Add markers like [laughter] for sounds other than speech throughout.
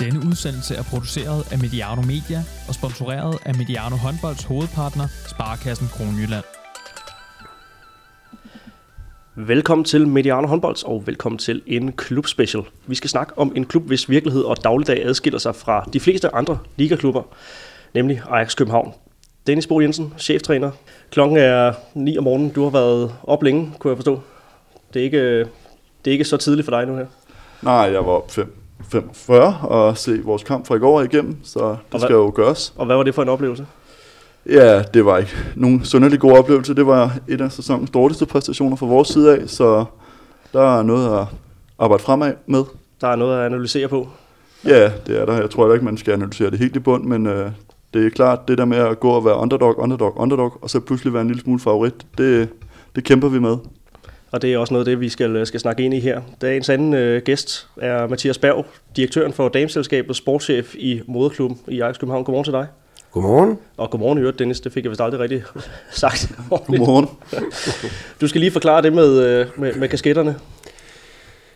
Denne udsendelse er produceret af Mediano Media og sponsoreret af Mediano Håndbolds hovedpartner, Sparkassen Kronjylland. Velkommen til Mediano Håndbolds, og velkommen til en klubspecial. Vi skal snakke om en klub, hvis virkelighed og dagligdag adskiller sig fra de fleste andre ligaklubber, nemlig Ajax København. Dennis Bo Jensen, cheftræner. Klokken er 9 om morgenen. Du har været op længe, kunne jeg forstå. Det er ikke, det er ikke så tidligt for dig nu her. Nej, jeg var op 5, 45 og se vores kamp fra i går igennem, så det hvad- skal jo gøres. Og hvad var det for en oplevelse? Ja, det var ikke nogen sønderlig god oplevelse. Det var et af sæsonens dårligste præstationer fra vores side af, så der er noget at arbejde fremad med. Der er noget at analysere på. Ja, det er der. Jeg tror heller ikke, man skal analysere det helt i bund, men øh, det er klart, det der med at gå og være underdog, underdog, underdog, og så pludselig være en lille smule favorit, det, det kæmper vi med. Og det er også noget af det, vi skal, skal snakke ind i her. Dagens anden øh, gæst er Mathias Berg, direktøren for dameselskabet, sportschef i moderklubben i Ajax København. Godmorgen til dig. Godmorgen. Og godmorgen i øvrigt, Dennis. Det fik jeg vist aldrig rigtig [laughs] sagt. Godmorgen. [laughs] Du skal lige forklare det med, øh, med, med kasketterne.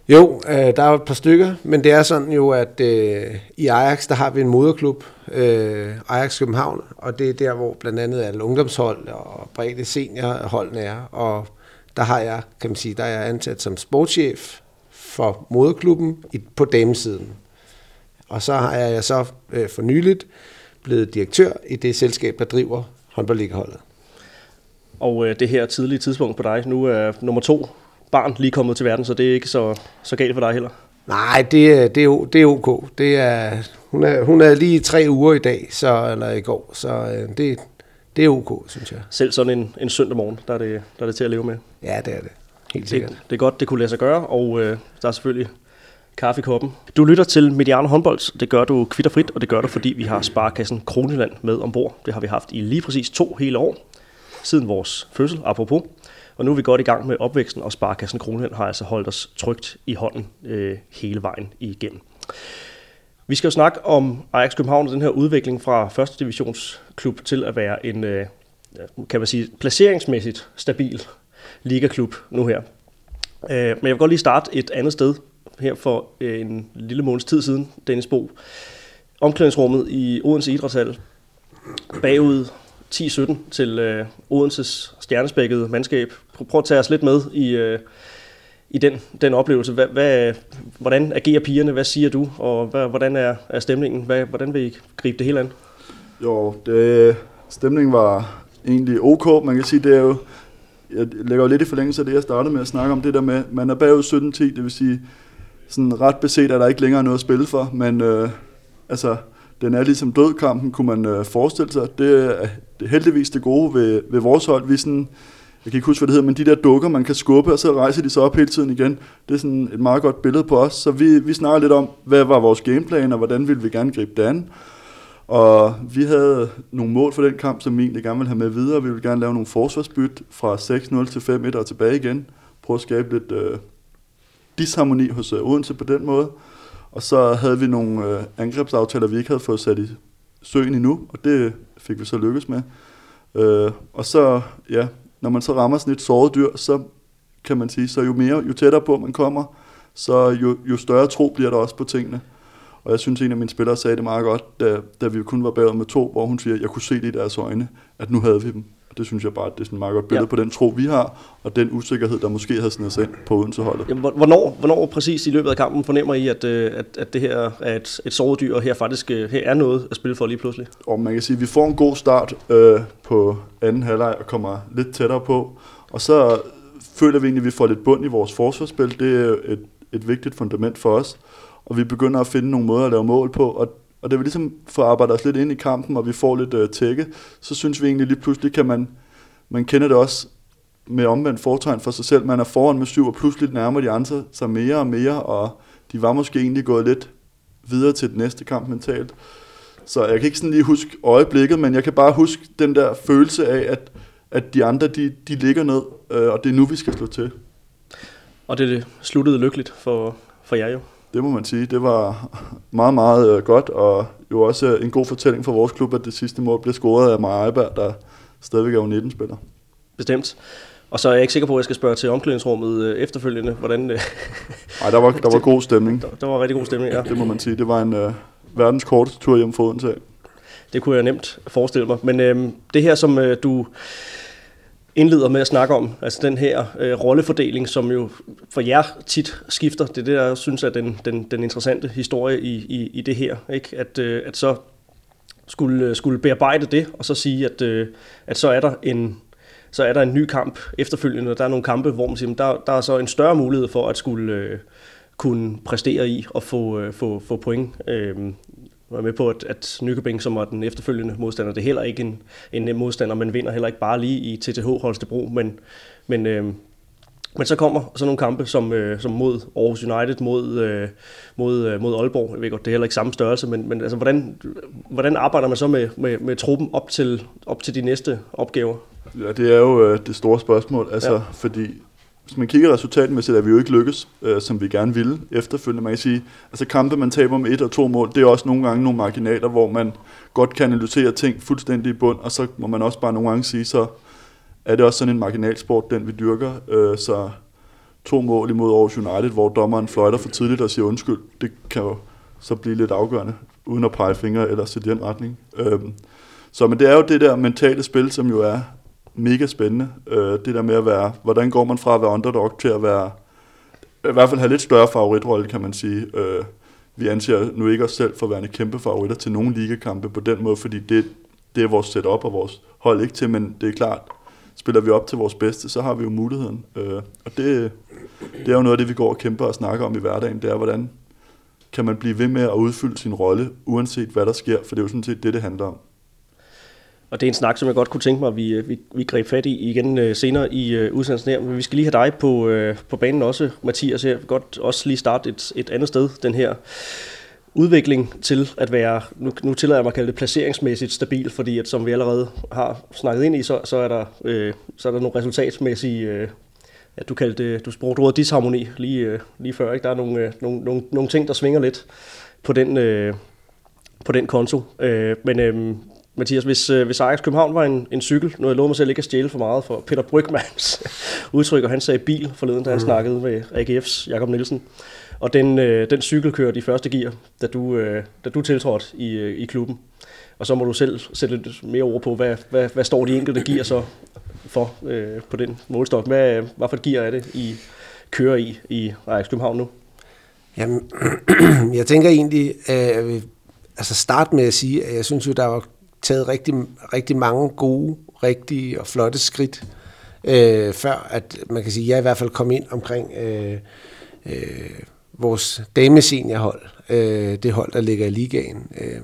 Jo, øh, der er et par stykker, men det er sådan jo, at øh, i Ajax, der har vi en moderklub, øh, Ajax København, og det er der, hvor blandt andet alle ungdomshold og bredde seniorholdene er, og der har jeg, kan man sige, der er jeg ansat som sportschef for moderklubben på damesiden. Og så har jeg så øh, for nyligt blevet direktør i det selskab, der driver håndboldligaholdet. Og øh, det her tidlige tidspunkt på dig, nu er nummer to barn lige kommet til verden, så det er ikke så, så galt for dig heller. Nej, det, er- det, er, det er ok. Det er, hun, er, hun er lige tre uger i dag, så, eller i går, så øh, det, det er ok, synes jeg. Selv sådan en, en søndag morgen, der er, det, der er det til at leve med. Ja, det er det. Helt Det, sikkert. det er godt, det kunne lade sig gøre, og øh, der er selvfølgelig kaffe i koppen. Du lytter til Mediano Håndbold. Det gør du kvitterfrit, og det gør du, fordi vi har Sparkassen Kronjylland med ombord. Det har vi haft i lige præcis to hele år, siden vores fødsel, apropos. Og nu er vi godt i gang med opvæksten, og Sparkassen Kronjylland har altså holdt os trygt i hånden øh, hele vejen igennem. Vi skal jo snakke om Ajax København og den her udvikling fra første divisionsklub til at være en, øh, kan man sige, placeringsmæssigt stabil ligaklub nu her. Øh, men jeg vil godt lige starte et andet sted her for øh, en lille måneds tid siden, Dennis Bo. Omklædningsrummet i Odense Idrætshal bagud 10-17 til Odenses stjernespækkede mandskab. Prøv, at tage os lidt med i, i den, den oplevelse. Hvad, hvad, hvordan agerer pigerne? Hvad siger du? Og hvad, hvordan er, er stemningen? Hvad, hvordan vil I gribe det hele an? Jo, det, stemningen var egentlig ok. Man kan sige, det er jo, jeg lægger jo lidt i forlængelse af det, jeg startede med at snakke om, det der med, man er bagud 17-10, det vil sige, sådan ret beset er der ikke længere noget at spille for, men øh, altså, den er ligesom dødkampen, kunne man øh, forestille sig. Det er, det heldigvis det gode ved, ved vores hold. Vi er sådan, jeg kan ikke huske, hvad det hedder, men de der dukker, man kan skubbe, og så rejser de sig op hele tiden igen. Det er sådan et meget godt billede på os. Så vi, vi snakker lidt om, hvad var vores gameplan, og hvordan ville vi gerne gribe det an. Og vi havde nogle mål for den kamp, som vi egentlig gerne ville have med videre. Vi ville gerne lave nogle forsvarsbyt fra 6-0 til 5-1 og tilbage igen. Prøve at skabe lidt øh, disharmoni hos øh, Odense på den måde. Og så havde vi nogle øh, angrebsaftaler, vi ikke havde fået sat i søen endnu, og det fik vi så lykkes med. Øh, og så, ja, når man så rammer sådan et såret dyr, så kan man sige, så jo mere, jo tættere på man kommer, så jo, jo større tro bliver der også på tingene. Og jeg synes, en af mine spillere sagde det meget godt, da, da vi kun var bagud med to, hvor hun siger, at jeg kunne se det i deres øjne, at nu havde vi dem. Og det synes jeg bare, at det er sådan et meget godt billede Ja. på den tro, vi har, og den usikkerhed, der måske havde snedet sig ind på Odense-holdet. Jamen, hvor- hvornår, hvornår præcis i løbet af kampen fornemmer I, at, øh, at, at det her er et, et såret dyr, og her faktisk øh, her er noget at spille for lige pludselig? Og man kan sige, at vi får en god start øh, på anden halvleg og kommer lidt tættere på. Og så føler vi egentlig, at vi får lidt bund i vores forsvarsspil. Det er et, et vigtigt fundament for os. Og vi begynder at finde nogle måder at lave mål på. Og, og det vi ligesom får arbejdet os lidt ind i kampen, og vi får lidt øh, tække. Så synes vi egentlig lige pludselig, kan man, man kender det også med omvendt fortegn for sig selv. Man er foran med syv, og pludselig nærmer de andre sig mere og mere, og de var måske egentlig gået lidt videre til den næste kamp mentalt. Så jeg kan ikke sådan lige huske øjeblikket, men jeg kan bare huske den der følelse af, at, at de andre, de, de ligger ned, øh, og det er nu, vi skal slå til. Og det, det sluttede lykkeligt for, for jer jo. Det må man sige. Det var meget, meget øh, godt, og jo også øh, en god fortælling for vores klub, at det sidste mål blev scoret af Maja Eiberg, der stadigvæk er jo 19-spiller. Bestemt. Og så er jeg ikke sikker på, at jeg skal spørge til omklædningsrummet øh, efterfølgende, hvordan... [laughs] Nej, der var, der var god stemning. der, [laughs] der var rigtig god stemning, ja. Det må man sige. Det var en, øh, verdens korteste tur hjem for Odense. Det kunne jeg nemt forestille mig. Men øh, det her, som øh, du indleder med at snakke om, altså den her øh, rollefordeling, som jo for jer tit skifter, det er det, jeg synes er den, den, den interessante historie i, i, i det her. Ikke? At, øh, at så skulle, øh, skulle bearbejde det, og så sige, at, øh, at så er der en så er der en ny kamp efterfølgende. Der er nogle kampe, hvor man siger, der, der er så en større mulighed for at skulle øh, kunne præstere i og få, øh, få, få point. Øh, jeg er med på, at, at Nykøbing, som var den efterfølgende modstander, det er heller ikke en, en nem modstander, men vinder heller ikke bare lige i TTH Holstebro, men, men, øh, men så kommer så nogle kampe som, øh, som mod Aarhus United, mod, øh, mod, øh, mod Aalborg. Jeg ved godt, det er heller ikke samme størrelse, men, men altså, hvordan, hvordan arbejder man så med, med, med truppen op til, op til de næste opgaver? Ja, det er jo øh, det store spørgsmål, altså, ja. fordi hvis man kigger resultatmæssigt, er vi jo ikke lykkes, øh, som vi gerne ville efterfølgende. Man kan sige, altså kampe, man taber med et og to mål, det er også nogle gange nogle marginaler, hvor man godt kan analysere ting fuldstændig i bund, og så må man også bare nogle gange sige, så er det også sådan en marginalsport, den vi dyrker. Øh, så to mål imod Aarhus United, hvor dommeren fløjter for tidligt og siger undskyld, det kan jo så blive lidt afgørende, uden at pege fingre eller sætte i den retning. Øh, så men det er jo det der mentale spil, som jo er mega spændende. Øh, det der med at være, hvordan går man fra at være underdog til at være, i hvert fald have lidt større favoritrolle, kan man sige. Øh, vi anser nu ikke os selv for at være en kæmpe favoritter til nogle ligakampe på den måde, fordi det, det er vores setup og vores hold ikke til, men det er klart, spiller vi op til vores bedste, så har vi jo muligheden. Øh, og det, det er jo noget af det, vi går og kæmper og snakker om i hverdagen, det er, hvordan kan man blive ved med at udfylde sin rolle, uanset hvad der sker, for det er jo sådan set det, det handler om. Og det er en snak, som jeg godt kunne tænke mig, at vi, øh, vi, vi greb fat i igen øh, senere i øh, udsendelsen her. Men vi skal lige have dig på, på banen også, Mathias. Jeg vil godt også lige starte et, et andet sted, den her udvikling til at være, nu, nu tillader jeg mig at kalde det placeringsmæssigt stabil, fordi at som vi allerede har snakket ind i, så, så, er, der, øh, så er der nogle resultatsmæssige, øh, ja, du kaldte det, du brugte ordet disharmoni lige, øh, lige før, ikke? der er nogle, øh, nogle, nogle, nogle ting, der svinger lidt på den, øh, på den konto. Øh, men øh, Mathias, hvis, øh, hvis Ajax København var en, en cykel, nu jeg lovet mig selv ikke at stjæle for meget for Peter Brygmans [laughs] udtryk, og han sagde bil forleden, da han mm. snakkede med AGF's Jakob Nielsen. Og den, øh, den cykel kørte i første gear, da du, øh, da du tiltrådte i, øh, i klubben. Og så må du selv sætte lidt mere ord på, hvad, hvad, hvad står de enkelte gear så for øh, på den målstok? Hvad, hvad for et gear er det, I kører i i Ajax København nu? Jamen, [clears throat] jeg tænker egentlig, at jeg vil altså starte med at sige, at jeg synes jo, der var taget rigtig, rigtig mange gode, rigtige og flotte skridt, øh, før at man kan sige, at jeg i hvert fald kom ind omkring øh, øh, vores dameseniorhold, øh, det hold, der ligger i ligaen. Øh,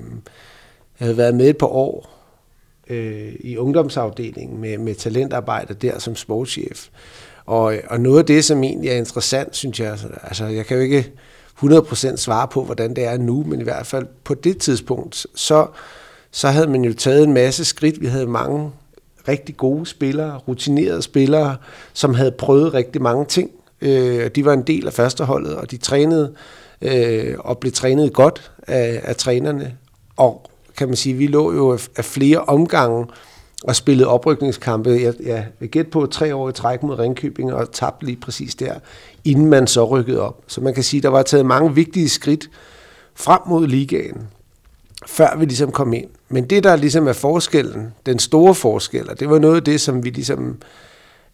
jeg havde været med et par år øh, i ungdomsafdelingen med, med talentarbejde der som sportschef. Og, og noget af det, som egentlig er interessant, synes jeg, altså, altså jeg kan jo ikke 100% svare på, hvordan det er nu, men i hvert fald på det tidspunkt, så, så havde man jo taget en masse skridt. Vi havde mange rigtig gode spillere, rutinerede spillere, som havde prøvet rigtig mange ting. Øh, de var en del af førsteholdet, og de trænede øh, og blev trænet godt af, af trænerne. Og kan man sige, vi lå jo af flere omgange og spillede oprykningskampe. Jeg, jeg vil gætte på tre år i træk mod Ringkøbing og tabte lige præcis der, inden man så rykkede op. Så man kan sige, der var taget mange vigtige skridt frem mod ligaen, før vi ligesom kom ind. Men det, der ligesom er forskellen, den store forskel, og det var noget af det, som vi ligesom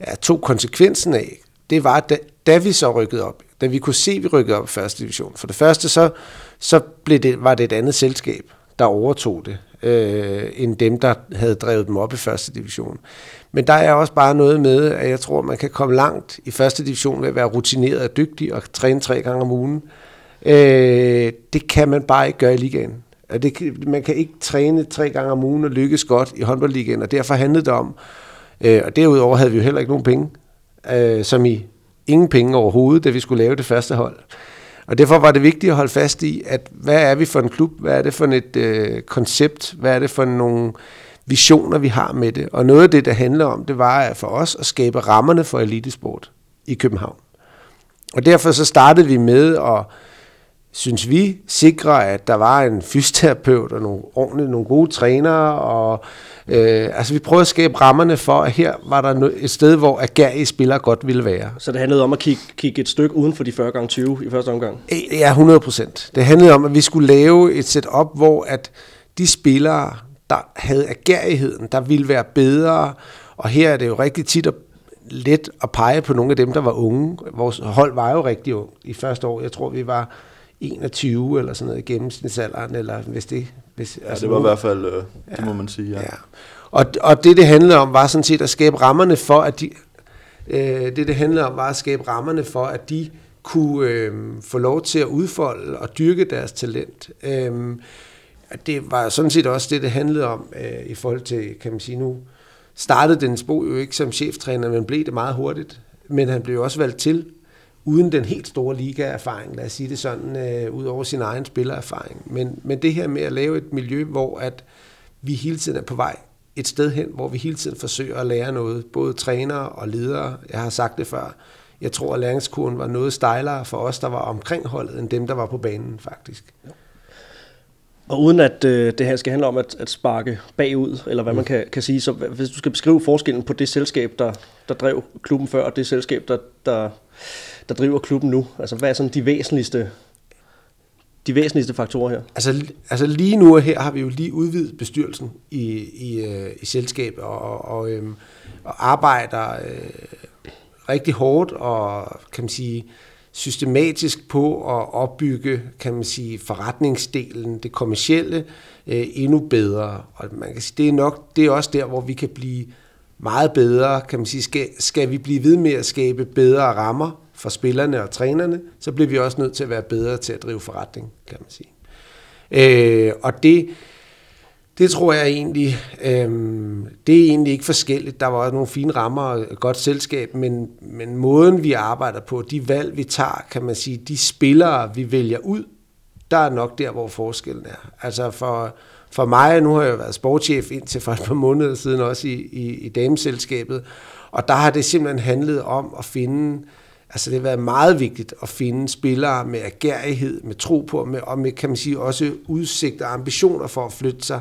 ja, tog konsekvensen af, det var, da, da vi så rykkede op, da vi kunne se, at vi rykkede op i første division. For det første, så, så blev det, var det et andet selskab, der overtog det, øh, end dem, der havde drevet dem op i første division. Men der er også bare noget med, at jeg tror, man kan komme langt i første division ved at være rutineret og dygtig og træne tre gange om ugen. Øh, det kan man bare ikke gøre i ligaen. Det, man kan ikke træne tre gange om ugen og lykkes godt i håndboldligaen, og derfor handlede det om, øh, og derudover havde vi jo heller ikke nogen penge, øh, som i ingen penge overhovedet, da vi skulle lave det første hold. Og derfor var det vigtigt at holde fast i, at hvad er vi for en klub? Hvad er det for et øh, koncept? Hvad er det for nogle visioner, vi har med det? Og noget af det, der handler om, det var for os at skabe rammerne for elitesport i København. Og derfor så startede vi med at synes vi, sikre, at der var en fysioterapeut og nogle ordentlige, nogle gode trænere, og øh, altså vi prøvede at skabe rammerne for, at her var der et sted, hvor agerige spillere godt ville være. Så det handlede om at kigge, kigge et stykke uden for de 40 gange 20 i første omgang? Ja, 100 procent. Det handlede om, at vi skulle lave et setup, hvor at de spillere, der havde agerigheden, der ville være bedre, og her er det jo rigtig tit at let at pege på nogle af dem, der var unge. Vores hold var jo rigtig ung i første år. Jeg tror, vi var 21 eller sådan noget i gennemsnitsalderen, eller hvis det... Hvis, ja, altså, det var i hvert fald, øh, det ja, må man sige, ja. ja. Og, og det, det handlede om, var sådan set at skabe rammerne for, at de... Øh, det, det handlede om, var at skabe rammerne for, at de kunne øh, få lov til at udfolde og dyrke deres talent. Øh, det var sådan set også det, det handlede om øh, i forhold til, kan man sige nu, startede Dennis Bo jo ikke som cheftræner, men blev det meget hurtigt. Men han blev også valgt til uden den helt store ligaerfaring, lad os sige det sådan, øh, ud over sin egen spillererfaring. Men, men det her med at lave et miljø, hvor at vi hele tiden er på vej et sted hen, hvor vi hele tiden forsøger at lære noget, både trænere og ledere. Jeg har sagt det før. Jeg tror, at læringskurven var noget stejlere for os, der var omkring holdet, end dem, der var på banen faktisk. Ja. Og uden at øh, det her skal handle om at, at sparke bagud, eller hvad man kan, kan sige, så hvis du skal beskrive forskellen på det selskab, der, der drev klubben før, og det selskab, der, der, der driver klubben nu, altså hvad er sådan de væsentligste, de væsentligste faktorer her? Altså, altså lige nu og her har vi jo lige udvidet bestyrelsen i, i, øh, i selskabet, og, og, øhm, og arbejder øh, rigtig hårdt, og kan man sige, systematisk på at opbygge, kan man sige, forretningsdelen, det kommercielle, øh, endnu bedre. Og man kan sige, det er nok, det er også der, hvor vi kan blive meget bedre, kan man sige, skal, skal vi blive ved med at skabe bedre rammer for spillerne og trænerne, så bliver vi også nødt til at være bedre til at drive forretning, kan man sige. Øh, og det, det tror jeg egentlig, øh, det er egentlig ikke forskelligt. Der var også nogle fine rammer og et godt selskab, men, men måden vi arbejder på, de valg vi tager, kan man sige, de spillere vi vælger ud, der er nok der, hvor forskellen er. Altså for, for mig, nu har jeg været sportschef indtil for et par måneder siden også i, i, i dameselskabet, og der har det simpelthen handlet om at finde, altså det har været meget vigtigt at finde spillere med agerighed, med tro på, med, og med, kan man sige, også udsigt og ambitioner for at flytte sig,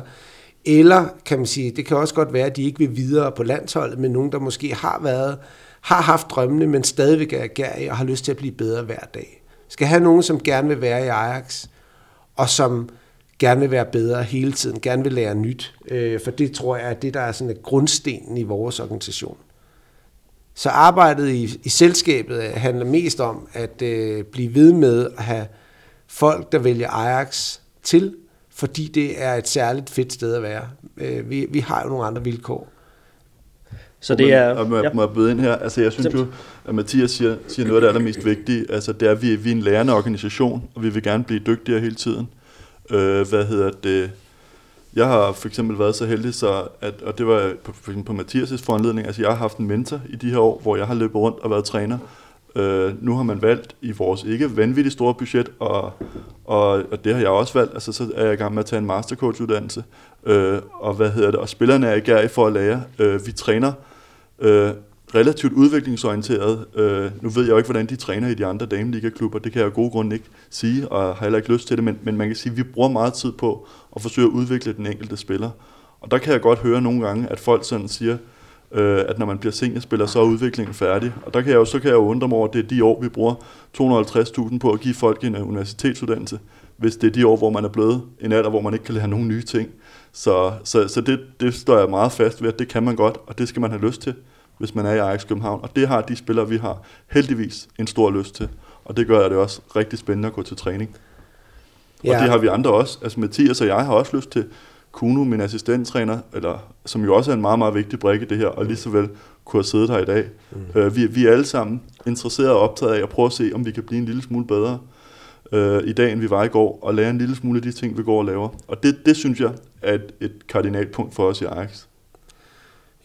eller kan man sige, det kan også godt være, at de ikke vil videre på landsholdet, men nogen, der måske har været, har haft drømmene, men stadigvæk er agerige og har lyst til at blive bedre hver dag. Skal have nogen, som gerne vil være i Ajax, og som gerne vil være bedre hele tiden, gerne vil lære nyt. Øh, for det tror jeg er det, der er sådan et grundstenen i vores organisation. Så arbejdet i, i selskabet handler mest om at øh, blive ved med at have folk, der vælger Ajax til, fordi det er et særligt fedt sted at være. Øh, vi, vi har jo nogle andre vilkår. Så det er... Og må, ja. må jeg byde ind her? Altså, jeg synes jo, at Mathias siger, siger noget af det allermest vigtige. Altså, det er, at vi, vi er en lærende organisation, og vi vil gerne blive dygtigere hele tiden. Øh, hvad hedder det? Jeg har for eksempel været så heldig, så at, og det var på, for på Mathias' foranledning, altså jeg har haft en mentor i de her år, hvor jeg har løbet rundt og været træner. Øh, nu har man valgt i vores ikke vanvittigt store budget, og, og, og det har jeg også valgt, altså så er jeg i gang med at tage en mastercoach-uddannelse, øh, og hvad hedder det, og spillerne er i gær for at lære. Øh, vi træner øh, relativt udviklingsorienteret. Øh, nu ved jeg jo ikke, hvordan de træner i de andre dameligaklubber, det kan jeg af gode grunde ikke sige, og har heller ikke lyst til det, men, men man kan sige, at vi bruger meget tid på at forsøge at udvikle den enkelte spiller. Og der kan jeg godt høre nogle gange, at folk sådan siger, øh, at når man bliver seniorspiller, så er udviklingen færdig. Og der kan jeg jo, så kan jeg jo undre mig over, at det er de år, vi bruger 250.000 på at give folk en øh, universitetsuddannelse, hvis det er de år, hvor man er blevet en alder, hvor man ikke kan lære nogen nye ting. Så, så, så det, det står jeg meget fast ved, at det kan man godt, og det skal man have lyst til, hvis man er i Ajax København. Og det har de spillere, vi har heldigvis en stor lyst til. Og det gør det også rigtig spændende at gå til træning. Ja. Og det har vi andre også. Altså Mathias og jeg har også lyst til. Kuno, min assistenttræner, eller, som jo også er en meget, meget vigtig brik i det her, og lige så vel kunne have siddet her i dag. Mm. Øh, vi, vi er alle sammen interesserede og optaget af at prøve at se, om vi kan blive en lille smule bedre øh, i dag, end vi var i går, og lære en lille smule af de ting, vi går og laver. Og det, det synes jeg er et, et kardinalpunkt for os i Ajax.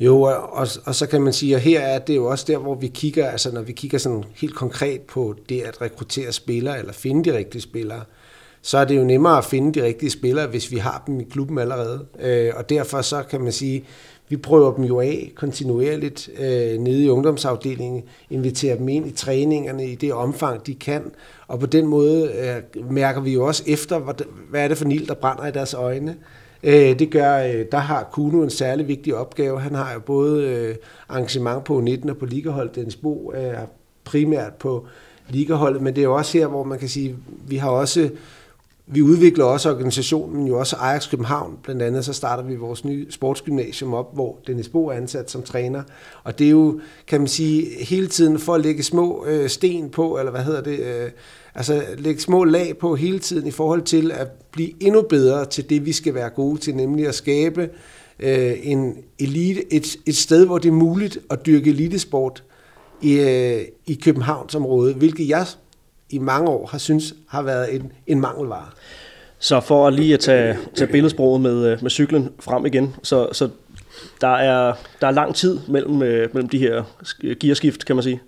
Jo, og, og så kan man sige, at her er det jo også der, hvor vi kigger, altså når vi kigger sådan helt konkret på det at rekruttere spillere, eller finde de rigtige spillere, så er det jo nemmere at finde de rigtige spillere, hvis vi har dem i klubben allerede. Øh, og derfor så kan man sige, vi prøver dem jo af kontinuerligt øh, nede i ungdomsafdelingen, inviterer dem ind i træningerne i det omfang, de kan, og på den måde øh, mærker vi jo også efter, hvad, hvad er det for nild, der brænder i deres øjne. Øh, det gør, øh, der har Kuno en særlig vigtig opgave. Han har jo både øh, arrangement på 19 og på ligahold. Dens Bo øh, er primært på ligaholdet, men det er jo også her, hvor man kan sige, vi har også vi udvikler også organisationen, men jo også Ajax København. Blandt andet så starter vi vores nye sportsgymnasium op, hvor Dennis Bo er ansat som træner. Og det er jo, kan man sige, hele tiden for at lægge små øh, sten på, eller hvad hedder det, øh, altså lægge små lag på hele tiden i forhold til at blive endnu bedre til det, vi skal være gode til, nemlig at skabe øh, en elite, et, et sted, hvor det er muligt at dyrke elitesport i, øh, i Københavnsområdet, hvilket jeg i mange år har synes har været en, en mangelvare. Så for at lige at tage, tage billedsproget med, øh, med cyklen frem igen, så, så der, er, der er lang tid mellem, øh, mellem de her gearskift, kan man sige.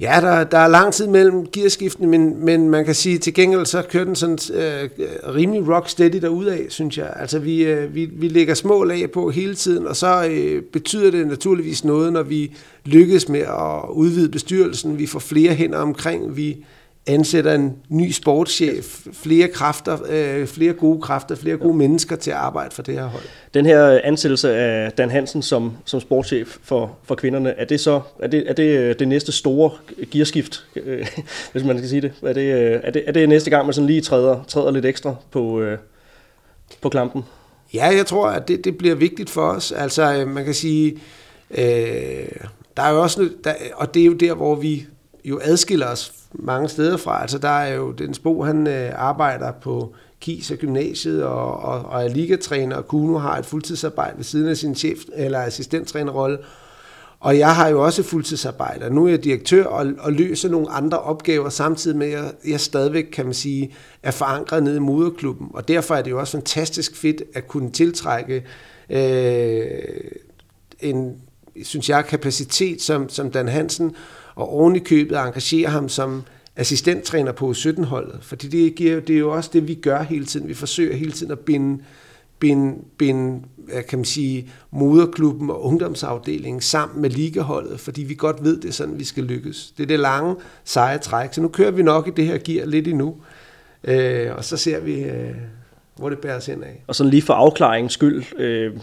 Ja, der, der er lang tid mellem gearskiftene, men, men man kan sige, til gengæld så kører den sådan øh, rimelig rock steady af, synes jeg. Altså vi, øh, vi, vi lægger små lag på hele tiden, og så øh, betyder det naturligvis noget, når vi lykkes med at udvide bestyrelsen. Vi får flere hænder omkring, vi ansætter en ny sportschef, flere kræfter, øh, flere gode kræfter, flere gode mennesker til at arbejde for det her hold. Den her ansættelse af Dan Hansen som, som sportschef for, for kvinderne, er det så er det, er det, øh, det næste store gearskift, øh, [laughs] hvis man kan sige det? Er det, er det, er det næste gang, man sådan lige træder, træder lidt ekstra på, øh, på klampen? Ja, jeg tror, at det, det bliver vigtigt for os. Altså, man kan sige, øh, der er jo også, der, og det er jo der, hvor vi jo adskiller os mange steder fra. Altså der er jo den Bo, han øh, arbejder på KIS og gymnasiet og, og, og er ligatræner, og Kuno har et fuldtidsarbejde ved siden af sin chef- eller assistenttrænerrolle. Og jeg har jo også fuldtidsarbejde, og nu er jeg direktør og, og løser nogle andre opgaver, samtidig med, at jeg, jeg stadigvæk, kan man sige, er forankret nede i moderklubben. Og derfor er det jo også fantastisk fedt at kunne tiltrække øh, en, synes jeg, kapacitet som, som Dan Hansen, og oven i købet engagere ham som assistenttræner på 17-holdet. Fordi det, giver, det er jo også det, vi gør hele tiden. Vi forsøger hele tiden at binde, binde, binde kan man sige, moderklubben og ungdomsafdelingen sammen med ligaholdet, fordi vi godt ved, det er sådan, vi skal lykkes. Det er det lange, seje træk. Så nu kører vi nok i det her gear lidt endnu, øh, og så ser vi, øh, hvor det bærer ind af. Og sådan lige for afklaringens skyld, øh,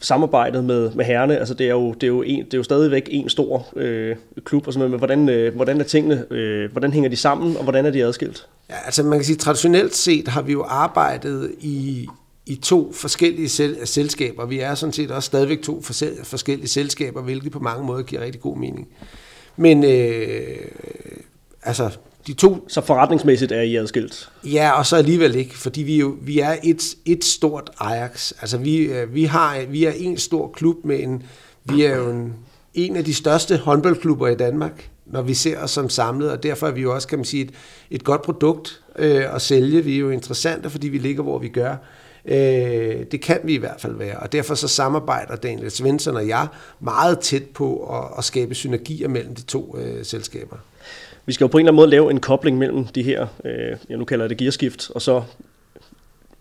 samarbejdet med, med herrene, altså det er jo, det er jo, en, det er jo stadigvæk en stor øh, klub, og sådan, men hvordan, øh, hvordan er tingene, øh, hvordan hænger de sammen, og hvordan er de adskilt? Ja, altså man kan sige, traditionelt set har vi jo arbejdet i, i to forskellige sel- selskaber. Vi er sådan set også stadigvæk to forskellige selskaber, hvilket på mange måder giver rigtig god mening. Men øh, altså, de to... Så forretningsmæssigt er I adskilt? Ja, og så alligevel ikke, fordi vi, jo, vi er et, et stort Ajax. Altså vi, øh, vi, har, vi er en stor klub med en... Vi er jo en, en af de største håndboldklubber i Danmark, når vi ser os som samlet, og derfor er vi jo også, kan man sige, et, et godt produkt øh, at sælge. Vi er jo interessante, fordi vi ligger, hvor vi gør. Øh, det kan vi i hvert fald være, og derfor så samarbejder Daniel Svensson og jeg meget tæt på at, at skabe synergier mellem de to øh, selskaber. Vi skal jo på en eller anden måde lave en kobling mellem de her, øh, jeg nu kalder det gearskift, og så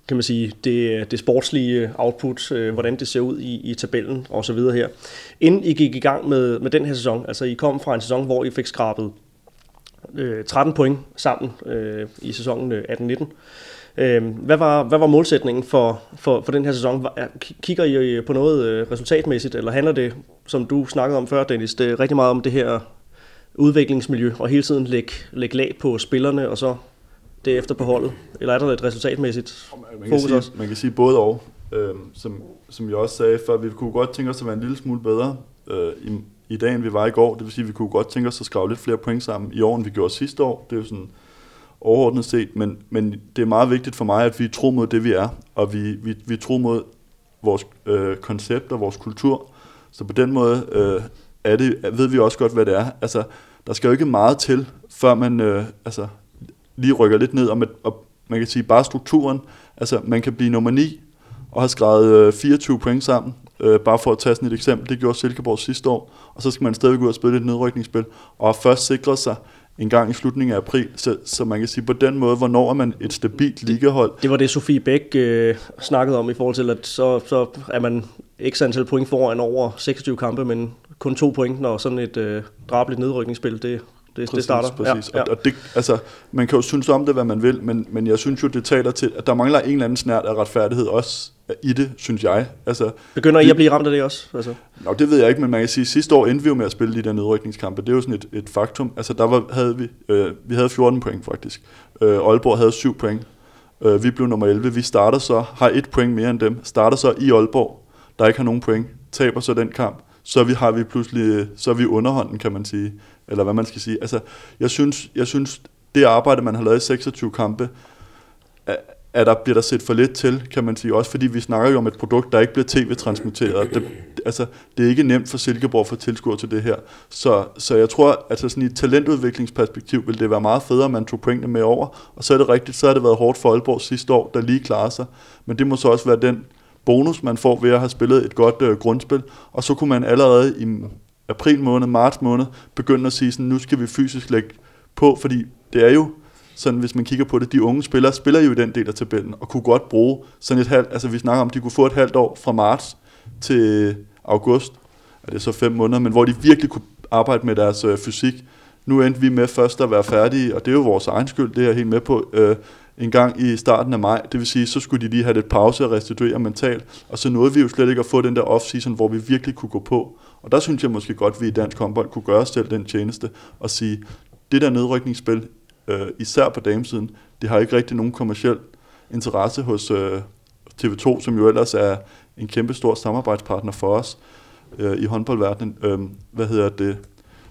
kan man sige, det, det sportslige output, øh, hvordan det ser ud i, i tabellen og så videre her. Inden I gik i gang med, med den her sæson, altså I kom fra en sæson, hvor I fik skrabet øh, 13 point sammen øh, i sæsonen øh, 18-19. Øh, hvad, var, hvad var målsætningen for, for, for den her sæson? Kigger I øh, på noget øh, resultatmæssigt, eller handler det, som du snakkede om før, Dennis, det er rigtig meget om det her udviklingsmiljø, og hele tiden lægge, lægge lag på spillerne, og så efter på holdet? Eller er der et resultatmæssigt man kan fokus sige, også? Man kan sige både og. Øhm, som, som jeg også sagde før, vi kunne godt tænke os at være en lille smule bedre øh, i, i dag, end vi var i går. Det vil sige, at vi kunne godt tænke os at skrave lidt flere point sammen i år, end vi gjorde sidste år. Det er jo sådan overordnet set, men, men det er meget vigtigt for mig, at vi tror mod det, vi er, og vi, vi, vi tror mod vores øh, koncept og vores kultur. Så på den måde øh, er det, ved vi også godt, hvad det er. Altså, der skal jo ikke meget til, før man øh, altså, lige rykker lidt ned, og, med, og man kan sige bare strukturen. Altså, man kan blive nummer 9 og have skrevet øh, 24 point sammen, øh, bare for at tage sådan et eksempel. Det gjorde Silkeborg sidste år, og så skal man stadig gå ud og spille et nedrykningsspil, og først sikre sig en gang i slutningen af april, så, så man kan sige på den måde, hvornår er man et stabilt ligahold. Det var det, Sofie Bæk øh, snakkede om i forhold til, at så, så er man x antal point foran over 26 kampe, men kun to point, når sådan et øh, drabeligt nedrykningsspil, det, det, præcis, det starter. Præcis. Ja, ja. Og, og det, altså, man kan jo synes om det, hvad man vil, men, men jeg synes jo, det taler til, at der mangler en eller anden snært af retfærdighed også i det, synes jeg. Altså, Begynder I at blive ramt af det også? Altså? Nå, det ved jeg ikke, men man kan sige, at sidste år endte vi jo med at spille de der nedrykningskampe. Det er jo sådan et, et faktum. Altså, der var, havde vi, øh, vi havde 14 point faktisk. Øh, Aalborg havde 7 point. Øh, vi blev nummer 11. Vi starter så, har et point mere end dem. Starter så i Aalborg, der ikke har nogen point. Taber så den kamp. Så vi har vi pludselig, øh, så er vi underhånden, kan man sige. Eller hvad man skal sige. Altså, jeg synes, jeg synes det arbejde, man har lavet i 26 kampe, at der bliver der set for lidt til, kan man sige. Også fordi vi snakker jo om et produkt, der ikke bliver tv-transmitteret. Det, altså, det er ikke nemt for Silkeborg at få tilskuer til det her. Så, så jeg tror, at altså sådan i et talentudviklingsperspektiv vil det være meget federe, at man tog pointene med over. Og så er det rigtigt, så har det været hårdt for Aalborg sidste år, der lige klarer sig. Men det må så også være den bonus, man får ved at have spillet et godt øh, grundspil. Og så kunne man allerede i april måned, marts måned, begynde at sige, sådan, nu skal vi fysisk lægge på, fordi det er jo sådan hvis man kigger på det, de unge spillere spiller jo i den del af tabellen, og kunne godt bruge sådan et halvt, altså vi snakker om, de kunne få et halvt år fra marts til august, er det så fem måneder, men hvor de virkelig kunne arbejde med deres øh, fysik. Nu endte vi med først at være færdige, og det er jo vores egen skyld, det er jeg helt med på, øh, en gang i starten af maj. Det vil sige, så skulle de lige have lidt pause og restituere mentalt, og så nåede vi jo slet ikke at få den der off-season, hvor vi virkelig kunne gå på. Og der synes jeg måske godt, at vi i dansk håndbold kunne gøre os selv den tjeneste og sige, det der nedrykningsspil, øh, især på damesiden, det har ikke rigtig nogen kommersiel interesse hos øh, TV2, som jo ellers er en kæmpe stor samarbejdspartner for os øh, i håndboldverdenen. Øh, hvad hedder det?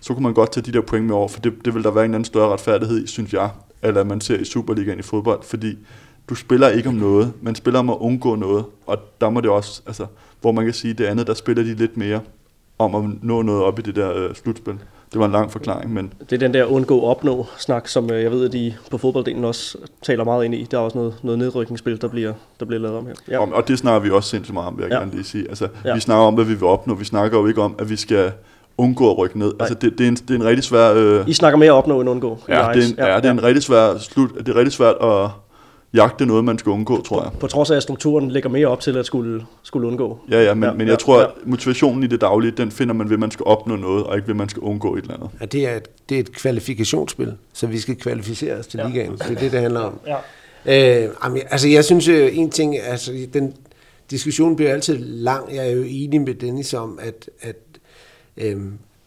Så kunne man godt tage de der point med over, for det, det vil der være en anden større retfærdighed i, synes jeg, eller man ser i Superligaen i fodbold, fordi du spiller ikke om noget, man spiller om at undgå noget, og der må det også, altså, hvor man kan sige, det andet, der spiller de lidt mere om at nå noget op i det der øh, slutspil. Det var en lang forklaring, men... Det er den der undgå-opnå-snak, som øh, jeg ved, at de på fodbolddelen også taler meget ind i. Der er også noget, noget nedrykningsspil, der bliver, der bliver lavet om her. Ja. Og, og det snakker vi også sindssygt meget om, vil jeg ja. gerne lige sige. Altså, ja. Vi snakker om, hvad vi vil opnå. Vi snakker jo ikke om, at vi skal undgå at rykke ned. Altså, det, det, er en, det er en rigtig svær... Øh... I snakker mere opnå end undgå. Ja, det er en, ja, ja, det er en rigtig svær slut. Det er rigtig svært at jagte noget, man skal undgå, tror jeg. På, på trods af, at strukturen lægger mere op til at skulle, skulle undgå. Ja, ja, men, ja, men jeg ja, tror, at motivationen i det daglige, den finder man ved, at man skal opnå noget, og ikke ved, at man skal undgå et eller andet. Ja, det er et, det er et kvalifikationsspil, så vi skal kvalificere os til ja. ligaen. Det er det, det handler om. Ja. Øh, altså, jeg synes jo, en ting, altså, den diskussion bliver altid lang. Jeg er jo enig med Dennis om, at, at øh,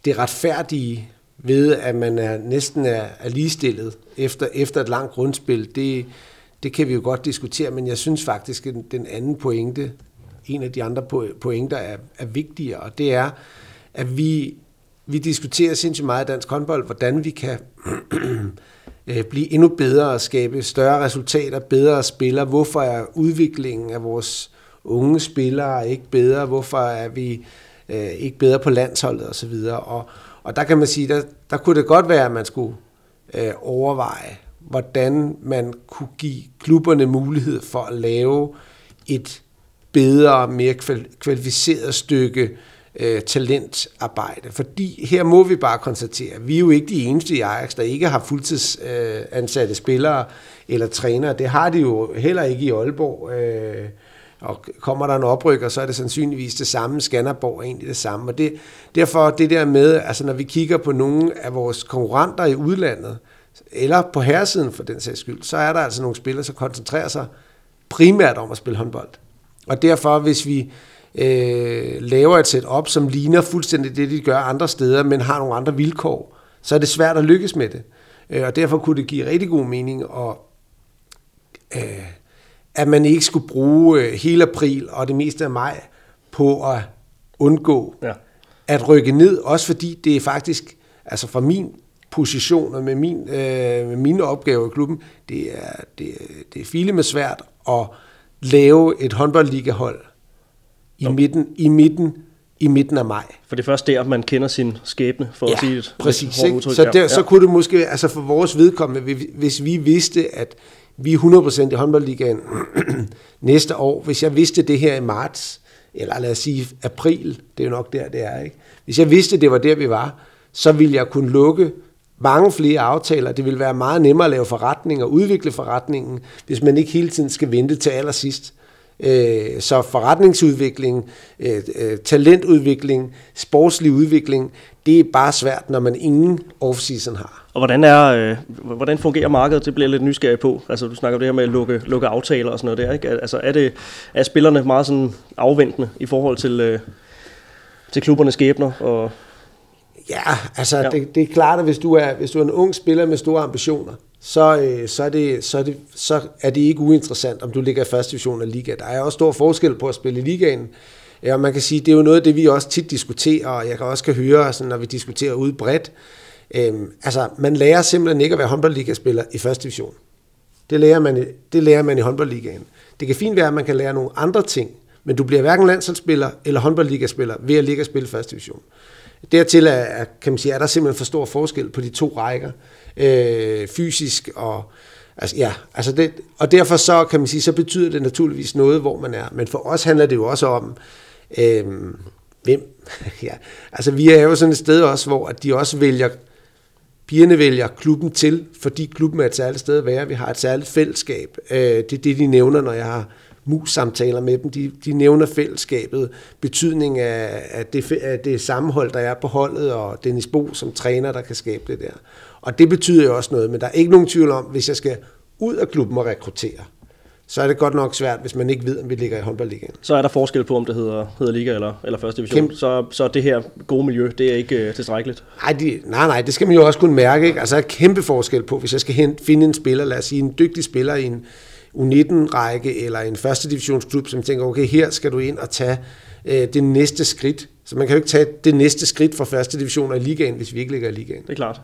det retfærdige ved, at man er næsten er, er ligestillet efter, efter et langt grundspil, det, det kan vi jo godt diskutere, men jeg synes faktisk, at den anden pointe, en af de andre pointer er, er vigtigere, og det er, at vi, vi diskuterer sindssygt meget dansk håndbold, hvordan vi kan [clears throat] øh, blive endnu bedre og skabe større resultater, bedre spillere. Hvorfor er udviklingen af vores unge spillere ikke bedre? Hvorfor er vi øh, ikke bedre på landsholdet osv.? Og, og der kan man sige, der, der kunne det godt være, at man skulle øh, overveje, hvordan man kunne give klubberne mulighed for at lave et bedre, mere kvalificeret stykke øh, talentarbejde. Fordi her må vi bare konstatere, at vi er jo ikke de eneste i Ajax, der ikke har fuldtidsansatte øh, spillere eller trænere. Det har de jo heller ikke i Aalborg. Øh, og kommer der en oprykker, så er det sandsynligvis det samme. Skanderborg er egentlig det samme. Og det, derfor det der med, altså når vi kigger på nogle af vores konkurrenter i udlandet, eller på herresiden for den sags skyld, så er der altså nogle spillere, som koncentrerer sig primært om at spille håndbold. Og derfor, hvis vi øh, laver et setup, som ligner fuldstændig det, de gør andre steder, men har nogle andre vilkår, så er det svært at lykkes med det. Øh, og derfor kunne det give rigtig god mening, at, øh, at man ikke skulle bruge øh, hele april og det meste af maj på at undgå ja. at rykke ned, også fordi det er faktisk, altså fra min positioner med, min, øh, med mine opgaver i klubben, det er, det, det er file med svært at lave et håndboldligahold i midten, i midten i midten af maj. For det er først der, man kender sin skæbne, for ja, at sige det. præcis. Udtryk, så, der, ja. så kunne det måske, altså for vores vedkommende, hvis vi vidste, at vi er 100% i håndboldligaen [clears throat] næste år, hvis jeg vidste det her i marts, eller lad os sige april, det er jo nok der, det er, ikke? Hvis jeg vidste, det var der, vi var, så ville jeg kunne lukke mange flere aftaler. Det vil være meget nemmere at lave forretning og udvikle forretningen, hvis man ikke hele tiden skal vente til allersidst øh, så forretningsudvikling, øh, øh, talentudvikling, sportslig udvikling, det er bare svært, når man ingen off-season har. Og hvordan, er, øh, hvordan fungerer markedet? Det bliver jeg lidt nysgerrig på. Altså, du snakker om det her med at lukke, lukke aftaler og sådan noget der. Ikke? Altså, er, det, er spillerne meget sådan afventende i forhold til, øh, til klubbernes skæbner? Og Ja, altså ja. Det, det er klart, at hvis du er, hvis du er en ung spiller med store ambitioner, så, øh, så, er det, så, er det, så er det ikke uinteressant, om du ligger i første division af liga. Der er også stor forskel på at spille i ligaen. Ja, man kan sige, det er jo noget af det, vi også tit diskuterer, og jeg kan også kan høre, sådan, når vi diskuterer ude bredt. Øhm, altså, man lærer simpelthen ikke at være håndboldligaspiller i første division. Det lærer, man, det lærer man i håndboldligaen. Det kan fint være, at man kan lære nogle andre ting, men du bliver hverken landsholdsspiller eller håndboldligaspiller ved at ligge og spille første division. Dertil er, kan man sige, er der simpelthen for stor forskel på de to rækker, øh, fysisk og Altså, ja, altså det, og derfor så kan man sige, så betyder det naturligvis noget, hvor man er. Men for os handler det jo også om, øh, hvem? [laughs] ja, altså vi er jo sådan et sted også, hvor at de også vælger, pigerne vælger klubben til, fordi klubben er et særligt sted at være. Vi har et særligt fællesskab. Øh, det er det, de nævner, når jeg har mus-samtaler med dem. De, de nævner fællesskabet, betydning af, af, det, af det sammenhold, der er på holdet, og Dennis Bo som træner, der kan skabe det der. Og det betyder jo også noget, men der er ikke nogen tvivl om, hvis jeg skal ud af klubben og rekruttere, så er det godt nok svært, hvis man ikke ved, om vi ligger i håndboldligaen. Så er der forskel på, om det hedder, hedder liga eller, eller første division. Kæmpe. Så, så det her gode miljø, det er ikke uh, tilstrækkeligt. Nej, de, nej, nej, det skal man jo også kunne mærke. Ikke? Altså, der er kæmpe forskel på, hvis jeg skal hen, finde en spiller, lad os sige en dygtig spiller i en U19-række eller en første divisionsklub, som tænker, okay, her skal du ind og tage øh, det næste skridt. Så man kan jo ikke tage det næste skridt fra første division i ligaen, hvis vi ikke ligger i ligaen. Det er klart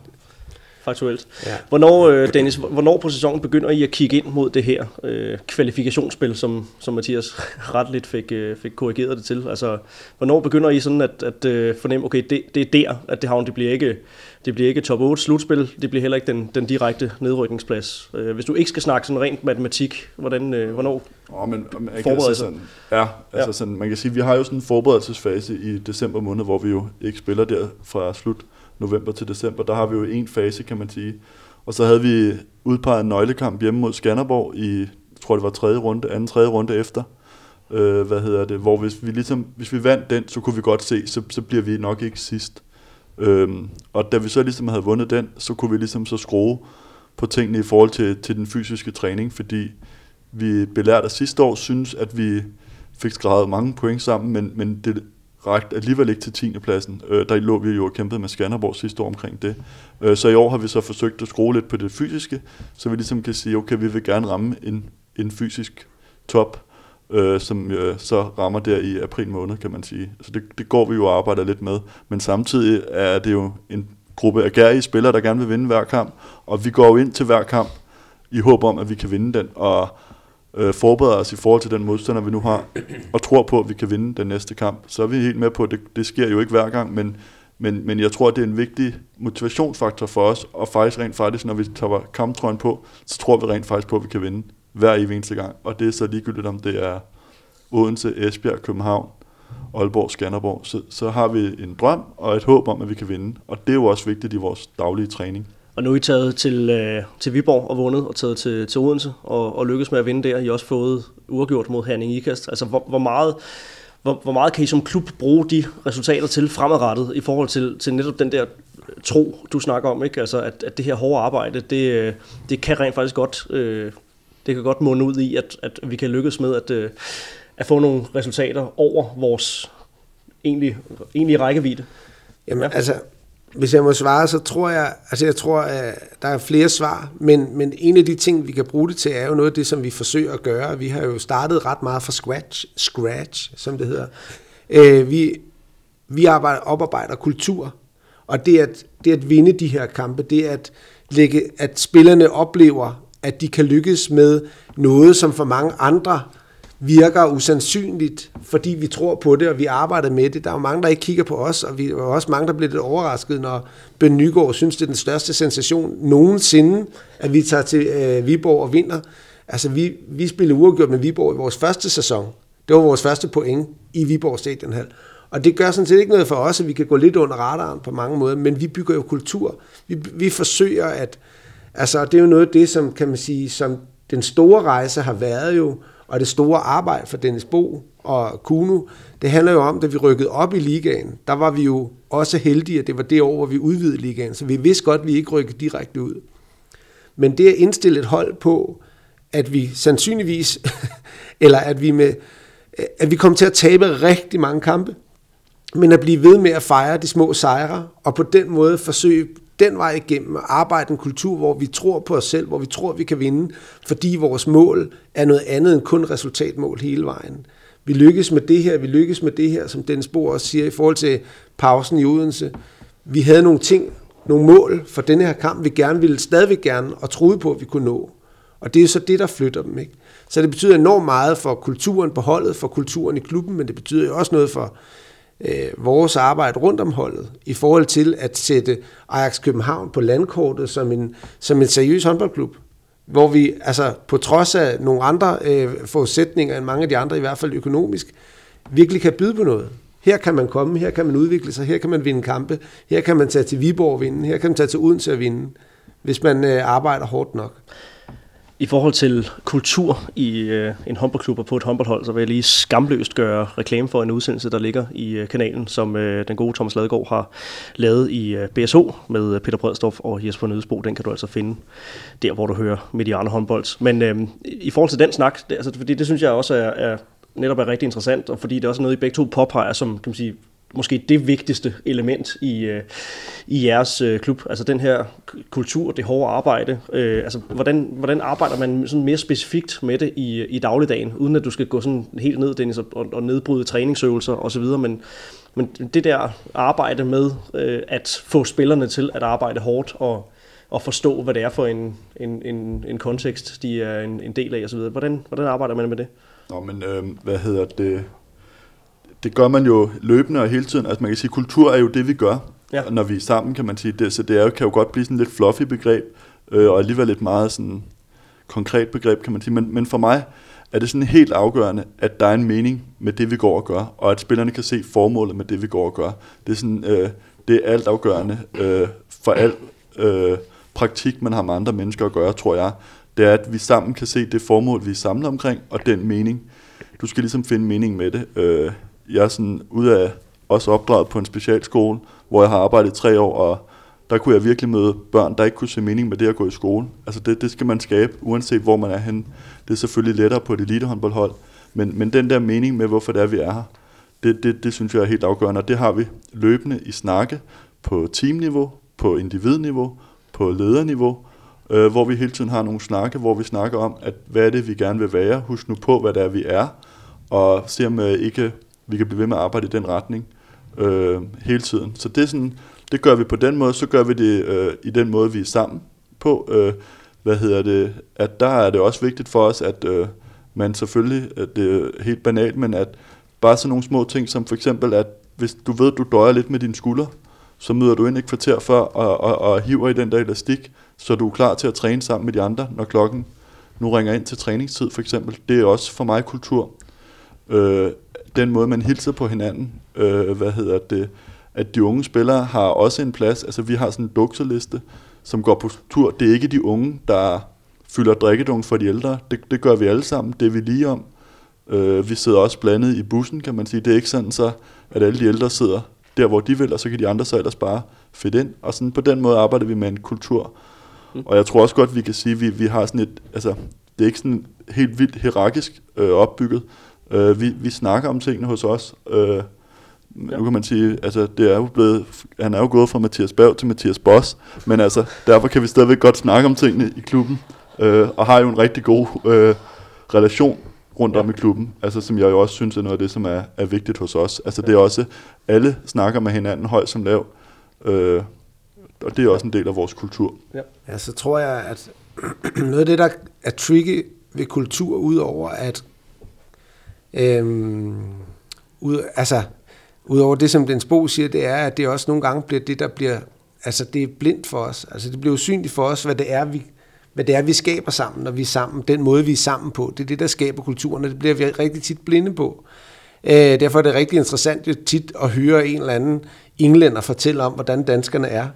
faktuelt. Ja. Hvornår, øh, Dennis, hvornår på sæsonen begynder I at kigge ind mod det her øh, kvalifikationsspil, som, som Mathias [laughs] retligt fik, øh, fik korrigeret det til? Altså, hvornår begynder I sådan at, at øh, fornemme, okay, det, det er der, at det havn, det bliver ikke, det bliver ikke top 8 slutspil, det bliver heller ikke den, den direkte nedrykningsplads. Øh, hvis du ikke skal snakke sådan rent matematik, hvordan, øh, hvornår oh, men, men forbereder sådan, Ja, altså ja. Sådan, man kan sige, vi har jo sådan en forberedelsesfase i december måned, hvor vi jo ikke spiller der fra slut november til december, der har vi jo en fase, kan man sige. Og så havde vi udpeget en nøglekamp hjemme mod Skanderborg i, jeg tror det var tredje runde, anden tredje runde efter. Øh, hvad hedder det? Hvor hvis vi, ligesom, hvis vi vandt den, så kunne vi godt se, så, så bliver vi nok ikke sidst. Øhm, og da vi så ligesom havde vundet den, så kunne vi ligesom så skrue på tingene i forhold til, til den fysiske træning, fordi vi belærte sidste år synes, at vi fik skrevet mange point sammen, men, men det rakt alligevel ikke til 10. pladsen. Øh, der lå vi jo og kæmpede med Skanderborg sidste år omkring det. Øh, så i år har vi så forsøgt at skrue lidt på det fysiske, så vi ligesom kan sige, okay, vi vil gerne ramme en, en fysisk top, øh, som øh, så rammer der i april måned, kan man sige. Så det, det går vi jo og arbejder lidt med. Men samtidig er det jo en gruppe af gærige spillere, der gerne vil vinde hver kamp, og vi går jo ind til hver kamp i håb om, at vi kan vinde den, og øh, forbereder os i forhold til den modstander, vi nu har, og tror på, at vi kan vinde den næste kamp. Så er vi helt med på, at det, det sker jo ikke hver gang, men, men, men jeg tror, at det er en vigtig motivationsfaktor for os, og faktisk rent faktisk, når vi tager kamptrøjen på, så tror vi rent faktisk på, at vi kan vinde hver eneste gang. Og det er så ligegyldigt, om det er Odense, Esbjerg, København, Aalborg, Skanderborg, så, så har vi en drøm og et håb om, at vi kan vinde. Og det er jo også vigtigt i vores daglige træning. Og nu er I taget til, øh, til Viborg og vundet, og taget til, til Odense og, og lykkes med at vinde der. I har også fået uafgjort mod Herning Ikast. Altså, hvor, hvor meget... Hvor, hvor meget kan I som klub bruge de resultater til fremadrettet i forhold til, til netop den der tro, du snakker om, ikke? Altså, at, at det her hårde arbejde, det, øh, det kan rent faktisk godt, øh, det kan godt munde ud i, at, at vi kan lykkes med at, øh, at få nogle resultater over vores egentlige, egentlige rækkevidde. Jamen, ja. altså, hvis jeg må svare, så tror jeg, altså jeg tror, at der er flere svar, men, men en af de ting, vi kan bruge det til, er jo noget af det, som vi forsøger at gøre. Vi har jo startet ret meget fra scratch, scratch som det hedder. Øh, vi, vi arbejder, oparbejder kultur, og det at, det at vinde de her kampe, det at, lægge, at spillerne oplever, at de kan lykkes med noget, som for mange andre virker usandsynligt, fordi vi tror på det, og vi arbejder med det. Der er jo mange, der ikke kigger på os, og vi er også mange, der bliver lidt overrasket, når Ben Nygaard synes, det er den største sensation nogensinde, at vi tager til øh, Viborg og vinder. Altså, vi, vi spillede uafgjort med Viborg i vores første sæson. Det var vores første point i Viborg Stadionhal. Og det gør sådan set ikke noget for os, at vi kan gå lidt under radaren på mange måder, men vi bygger jo kultur. Vi, vi forsøger at... Altså, det er jo noget af det, som kan man sige, som den store rejse har været jo og det store arbejde for Dennis Bo og Kuno, det handler jo om, da vi rykkede op i ligaen, der var vi jo også heldige, at det var det år, hvor vi udvidede ligaen, så vi vidste godt, at vi ikke rykkede direkte ud. Men det at indstille et hold på, at vi sandsynligvis, [laughs] eller at vi, med, at vi kom til at tabe rigtig mange kampe, men at blive ved med at fejre de små sejre, og på den måde forsøge den vej igennem at arbejde en kultur, hvor vi tror på os selv, hvor vi tror, vi kan vinde, fordi vores mål er noget andet end kun resultatmål hele vejen. Vi lykkes med det her, vi lykkes med det her, som Dennis Bo også siger i forhold til pausen i Odense. Vi havde nogle ting, nogle mål for denne her kamp, vi gerne ville stadigvæk gerne og troede på, at vi kunne nå. Og det er så det, der flytter dem. Ikke? Så det betyder enormt meget for kulturen på holdet, for kulturen i klubben, men det betyder jo også noget for øh, vores arbejde rundt om holdet, i forhold til at sætte Ajax København på landkortet som en, som en seriøs håndboldklub. Hvor vi, altså på trods af nogle andre øh, forudsætninger end mange af de andre, i hvert fald økonomisk, virkelig kan byde på noget. Her kan man komme, her kan man udvikle sig, her kan man vinde kampe, her kan man tage til Viborg og vinde, her kan man tage til Odense og vinde, hvis man øh, arbejder hårdt nok. I forhold til kultur i øh, en håndboldklub og på et håndboldhold, så vil jeg lige skamløst gøre reklame for en udsendelse, der ligger i øh, kanalen, som øh, den gode Thomas Ladegaard har lavet i øh, BSO med øh, Peter Bredstorff og Jesper Nødesbo. Den kan du altså finde der, hvor du hører Mediane håndbold. Men øh, i forhold til den snak, det, altså, fordi det synes jeg også er, er netop er rigtig interessant, og fordi det er også noget, I begge to påpeger, som kan man sige, måske det vigtigste element i, øh, i jeres øh, klub. Altså den her kultur, det hårde arbejde. Øh, altså hvordan, hvordan arbejder man sådan mere specifikt med det i, i dagligdagen, uden at du skal gå sådan helt ned, Dennis, og, og nedbryde træningsøvelser osv., men, men det der arbejde med øh, at få spillerne til at arbejde hårdt og, og forstå, hvad det er for en, en, en, en kontekst, de er en, en del af osv. Hvordan, hvordan arbejder man med det? Nå, men øh, hvad hedder det? Det gør man jo løbende og hele tiden. Altså man kan sige, kultur er jo det, vi gør, ja. når vi er sammen, kan man sige. Det, så det er jo, kan jo godt blive sådan lidt fluffy begreb, øh, og alligevel et meget sådan konkret begreb, kan man sige. Men, men for mig er det sådan helt afgørende, at der er en mening med det, vi går og gør, og at spillerne kan se formålet med det, vi går og gør. Det er, sådan, øh, det er alt afgørende øh, for al øh, praktik, man har med andre mennesker at gøre, tror jeg. Det er, at vi sammen kan se det formål, vi er samlet omkring, og den mening. Du skal ligesom finde mening med det. Øh, jeg er sådan ud af også opdraget på en specialskole, hvor jeg har arbejdet i tre år, og der kunne jeg virkelig møde børn, der ikke kunne se mening med det at gå i skole. Altså det, det skal man skabe, uanset hvor man er henne. Det er selvfølgelig lettere på et elitehåndboldhold, men, men den der mening med, hvorfor det er, vi er her, det, det, det synes jeg er helt afgørende, og det har vi løbende i snakke på teamniveau, på individniveau, på lederniveau, øh, hvor vi hele tiden har nogle snakke, hvor vi snakker om, at hvad er det, vi gerne vil være, husk nu på, hvad det er, vi er, og se om øh, ikke vi kan blive ved med at arbejde i den retning øh, hele tiden. Så det, er sådan, det gør vi på den måde, så gør vi det øh, i den måde, vi er sammen på. Øh, hvad hedder det? At der er det også vigtigt for os, at øh, man selvfølgelig, at det er helt banalt, men at bare sådan nogle små ting, som for eksempel, at hvis du ved, at du døjer lidt med dine skuldre, så møder du ind et kvarter før og, og, og hiver i den der elastik, så du er klar til at træne sammen med de andre, når klokken nu ringer ind til træningstid for eksempel. Det er også for mig kultur. Øh, den måde, man hilser på hinanden, øh, hvad hedder det, at de unge spillere har også en plads. Altså vi har sådan en dukseliste, som går på tur. Det er ikke de unge, der fylder drikkedunk for de ældre. Det, det gør vi alle sammen. Det er vi lige om. Øh, vi sidder også blandet i bussen, kan man sige. Det er ikke sådan så, at alle de ældre sidder der, hvor de vil, og så kan de andre så ellers bare fedt ind. Og sådan på den måde arbejder vi med en kultur. Mm. Og jeg tror også godt, vi kan sige, at vi, vi har sådan et, altså, det er ikke sådan helt vildt hierarkisk øh, opbygget, Øh, vi, vi snakker om tingene hos os. Øh, ja. Nu kan man sige, altså det er jo blevet, han er jo gået fra Mathias Berg til Mathias Boss, men altså derfor kan vi stadigvæk godt snakke om tingene i klubben, øh, og har jo en rigtig god øh, relation rundt ja. om i klubben, altså som jeg jo også synes er noget af det, som er, er vigtigt hos os. Altså det er også, alle snakker med hinanden højt som lav, øh, og det er også en del af vores kultur. Ja, ja så tror jeg, at [clears throat] noget af det, der er tricky ved kultur, udover at Øhm, ud, altså, udover det, som den Bo siger, det er, at det også nogle gange bliver det, der bliver, altså det er blindt for os. Altså det bliver usynligt for os, hvad det er, vi, hvad det er, vi skaber sammen, når vi er sammen. Den måde, vi er sammen på, det er det, der skaber kulturen, og det bliver vi rigtig tit blinde på. Øh, derfor er det rigtig interessant jo tit at høre en eller anden englænder fortælle om, hvordan danskerne er.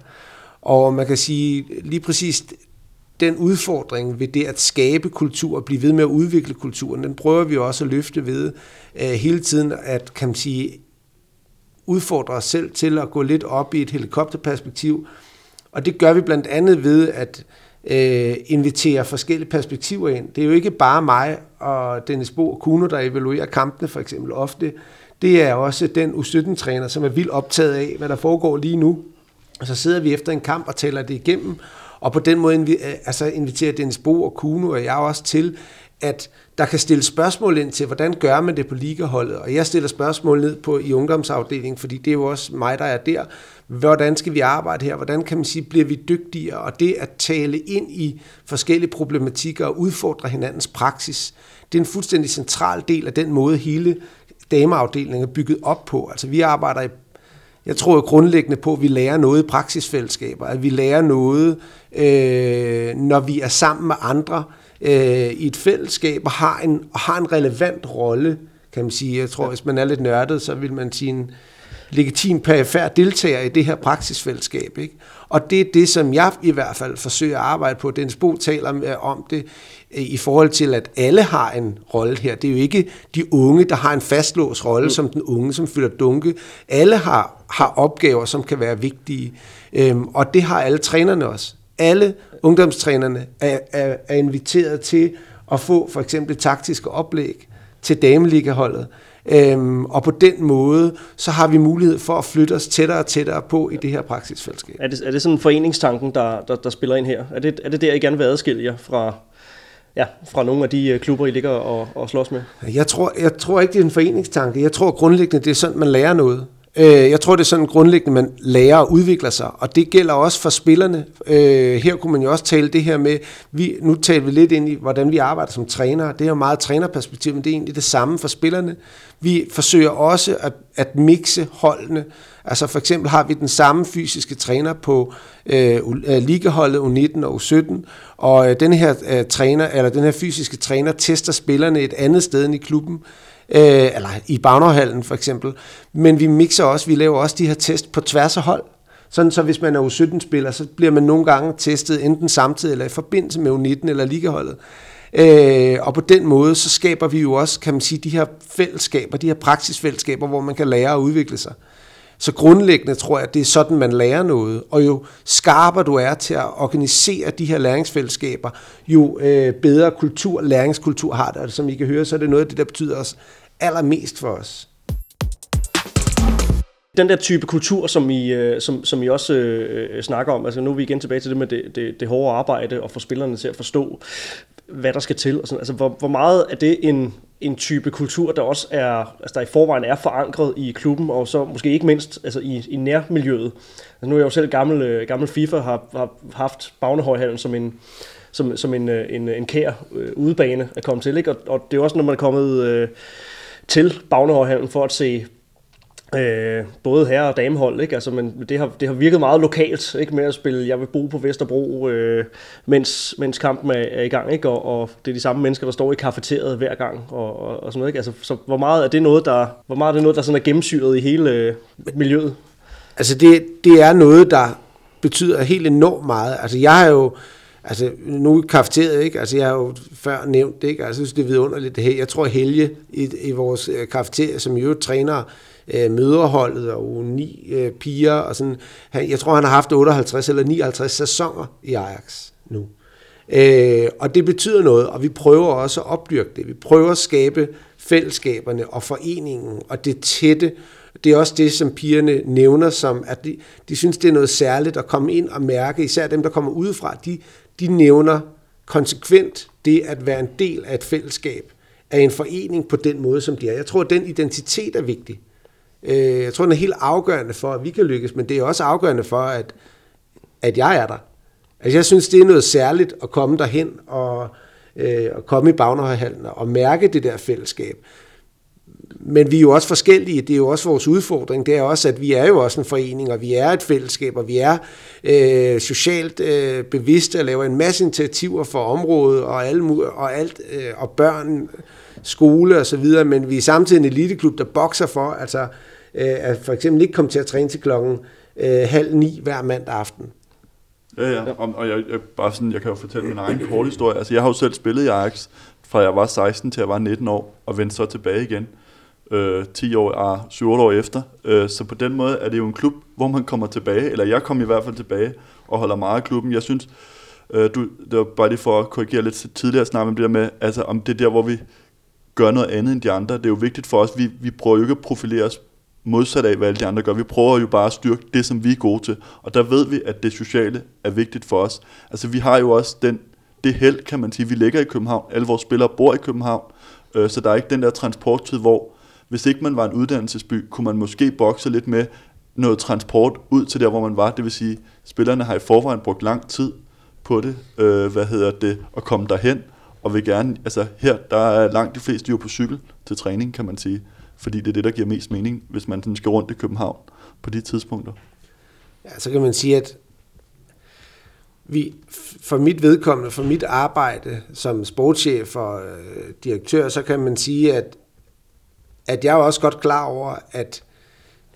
Og man kan sige lige præcis den udfordring ved det at skabe kultur og blive ved med at udvikle kulturen, den prøver vi også at løfte ved øh, hele tiden at, kan man sige, udfordre os selv til at gå lidt op i et helikopterperspektiv. Og det gør vi blandt andet ved at øh, invitere forskellige perspektiver ind. Det er jo ikke bare mig og Dennis Bo og Kuno, der evaluerer kampene for eksempel ofte. Det er også den U17-træner, som er vildt optaget af, hvad der foregår lige nu. Og så sidder vi efter en kamp og taler det igennem, og på den måde øh, altså inviterer Dennis Bo og Kuno og jeg også til, at der kan stille spørgsmål ind til, hvordan gør man det på ligaholdet? Og jeg stiller spørgsmål ned på i ungdomsafdelingen, fordi det er jo også mig, der er der. Hvordan skal vi arbejde her? Hvordan kan man sige, bliver vi dygtigere? Og det at tale ind i forskellige problematikker og udfordre hinandens praksis, det er en fuldstændig central del af den måde, hele dameafdelingen er bygget op på. Altså vi arbejder i jeg tror jo grundlæggende på, at vi lærer noget i praksisfællesskaber, at vi lærer noget, øh, når vi er sammen med andre øh, i et fællesskab og har en, og har en relevant rolle, kan man sige. Jeg tror, hvis man er lidt nørdet, så vil man sige en legitim perifær deltager i det her praksisfællesskab. Ikke? Og det er det, som jeg i hvert fald forsøger at arbejde på. Dennis Bo taler om det i forhold til, at alle har en rolle her. Det er jo ikke de unge, der har en fastlåst rolle mm. som den unge, som fylder dunke. Alle har, har opgaver, som kan være vigtige. Øhm, og det har alle trænerne også. Alle ungdomstrænerne er, er, er inviteret til at få for eksempel taktiske oplæg til dameligaholdet. Øhm, og på den måde, så har vi mulighed for at flytte os tættere og tættere på i det her praksisfællesskab. Er det, er det sådan foreningstanken, der, der, der spiller ind her? Er det, er det der, I gerne vil adskille jer fra, ja, fra nogle af de øh, klubber, I ligger og, og slås med? Jeg tror, jeg tror ikke, det er en foreningstanke. Jeg tror grundlæggende, det er sådan, man lærer noget. Øh, jeg tror, det er sådan grundlæggende, man lærer og udvikler sig, og det gælder også for spillerne. Øh, her kunne man jo også tale det her med, vi, nu taler vi lidt ind i, hvordan vi arbejder som trænere. Det er jo meget trænerperspektiv, men det er egentlig det samme for spillerne. Vi forsøger også at, at mixe holdene. Altså for eksempel har vi den samme fysiske træner på øh, øh ligaholdet U19 og U17, og øh, den her øh, træner eller den her fysiske træner tester spillerne et andet sted end i klubben øh, eller i Bagnerhallen for eksempel. Men vi mixer også, vi laver også de her test på tværs af hold. Sådan så hvis man er U17-spiller, så bliver man nogle gange testet enten samtidig eller i forbindelse med U19 eller ligaholdet. Øh, og på den måde, så skaber vi jo også, kan man sige, de her fællesskaber, de her praksisfællesskaber, hvor man kan lære og udvikle sig. Så grundlæggende tror jeg, at det er sådan, man lærer noget. Og jo skarpere du er til at organisere de her læringsfællesskaber, jo øh, bedre kultur, læringskultur har det. Altså, og som I kan høre, så er det noget af det, der betyder os allermest for os. Den der type kultur, som I, øh, som, som I også øh, øh, snakker om, altså nu er vi igen tilbage til det med det, det, det hårde arbejde og få spillerne til at forstå, hvad der skal til. Og sådan. Altså, hvor, hvor meget er det en, en type kultur, der også er, altså der i forvejen er forankret i klubben, og så måske ikke mindst altså i, i nærmiljøet. Altså nu er jeg jo selv gammel, øh, gammel FIFA, har, har haft Bagnehøjhallen som en, som, som en, øh, en, en kær øh, udebane at komme til, ikke? Og, og det er også, når man er kommet øh, til Bagnehøjhallen for at se Øh, både herre- og damehold, ikke? Altså, men det har, det har virket meget lokalt, ikke? Med at spille, jeg vil bo på Vesterbro, øh, mens, mens kampen er, er i gang, ikke? Og, og, det er de samme mennesker, der står i kafeteriet hver gang, og, og, og sådan noget, ikke? Altså, så hvor meget er det noget, der, hvor meget er det noget, der sådan er gennemsyret i hele øh, miljøet? Altså, det, det er noget, der betyder helt enormt meget. Altså, jeg har jo, Altså, nu er kafeteriet, ikke? Altså, jeg har jo før nævnt det, ikke? Altså, jeg synes, det er vidunderligt, det her. Jeg tror, Helge i, i vores øh, kafeterie, som jo træner øh, møderholdet og ni øh, piger, og sådan, han, jeg tror, han har haft 58 eller 59 sæsoner i Ajax nu. Øh, og det betyder noget, og vi prøver også at opdyrke det. Vi prøver at skabe fællesskaberne og foreningen og det tætte. Det er også det, som pigerne nævner som, at de, de synes, det er noget særligt at komme ind og mærke, især dem, der kommer udefra, de, de nævner konsekvent det at være en del af et fællesskab, af en forening på den måde, som de er. Jeg tror, at den identitet er vigtig. Øh, jeg tror, den er helt afgørende for, at vi kan lykkes, men det er også afgørende for, at, at jeg er der. Altså, jeg synes, det er noget særligt at komme derhen og, øh, og komme i Bagnehøjhallen og mærke det der fællesskab. Men vi er jo også forskellige. Det er jo også vores udfordring. Det er også, at vi er jo også en forening, og vi er et fællesskab, og vi er øh, socialt øh, bevidste og laver en masse initiativer for området og, alle, og alt øh, og børn, skole og så videre. Men vi er samtidig en eliteklub, der bokser for, altså øh, at for eksempel ikke komme til at træne til klokken øh, halv ni hver mandag aften. Ja, ja. Og, og jeg, jeg, bare sådan, jeg kan jo fortælle min egen kort historie. Altså, jeg har jo selv spillet i Ajax, fra jeg var 16 til jeg var 19 år, og vendte så tilbage igen øh, 10 år, ah, 7-8 år efter. Øh, så på den måde er det jo en klub, hvor man kommer tilbage, eller jeg kom i hvert fald tilbage og holder meget af klubben. Jeg synes, øh, du, det var bare lige for at korrigere lidt tidligere snak om det der med, altså om det der, hvor vi gør noget andet end de andre. Det er jo vigtigt for os, vi, vi prøver jo ikke at profilere os modsat af, hvad alle de andre gør. Vi prøver jo bare at styrke det, som vi er gode til. Og der ved vi, at det sociale er vigtigt for os. Altså vi har jo også den, det held, kan man sige. Vi ligger i København. Alle vores spillere bor i København. Øh, så der er ikke den der transporttid, hvor hvis ikke man var en uddannelsesby, kunne man måske bokse lidt med noget transport ud til der, hvor man var. Det vil sige, spillerne har i forvejen brugt lang tid på det, øh, hvad hedder det, at komme derhen, og vil gerne, altså her, der er langt de fleste jo på cykel til træning, kan man sige, fordi det er det, der giver mest mening, hvis man sådan skal rundt i København på de tidspunkter. Ja, så kan man sige, at vi, for mit vedkommende, for mit arbejde som sportschef og øh, direktør, så kan man sige, at at jeg er også godt klar over, at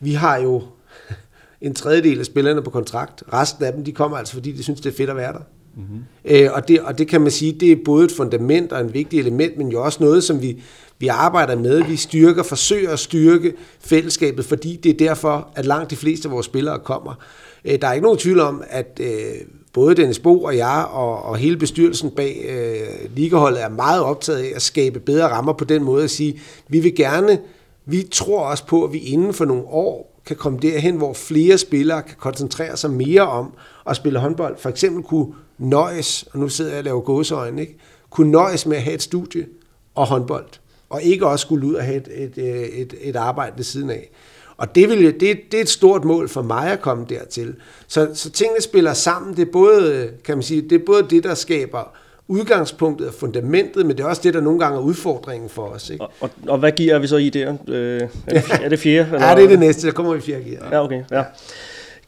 vi har jo [laughs] en tredjedel af spillerne på kontrakt. Resten af dem, de kommer altså, fordi de synes, det er fedt at være der. Mm-hmm. Øh, og, det, og det kan man sige, det er både et fundament og en vigtig element, men jo også noget, som vi, vi arbejder med. Vi styrker, forsøger at styrke fællesskabet, fordi det er derfor, at langt de fleste af vores spillere kommer. Øh, der er ikke nogen tvivl om, at øh, både Dennis Bo og jeg og, og hele bestyrelsen bag øh, ligaholdet er meget optaget af at skabe bedre rammer på den måde at sige, vi vil gerne, vi tror også på, at vi inden for nogle år kan komme derhen, hvor flere spillere kan koncentrere sig mere om at spille håndbold. For eksempel kunne nøjes, og nu sidder jeg og laver gåseøjne, ikke? kunne nøjes med at have et studie og håndbold, og ikke også skulle ud og have et, et, øh, et, et arbejde ved siden af. Og det, vil, det, det er et stort mål for mig at komme dertil. Så, så tingene spiller sammen. Det er, både, kan man sige, det er både det, der skaber udgangspunktet og fundamentet, men det er også det, der nogle gange er udfordringen for os. Ikke? Og, og, og hvad giver vi så i der? Øh, er, det, [laughs] er det fjerde? Eller? Ja, det er det næste. Der kommer vi i fjerde gear. Ja, okay. Ja.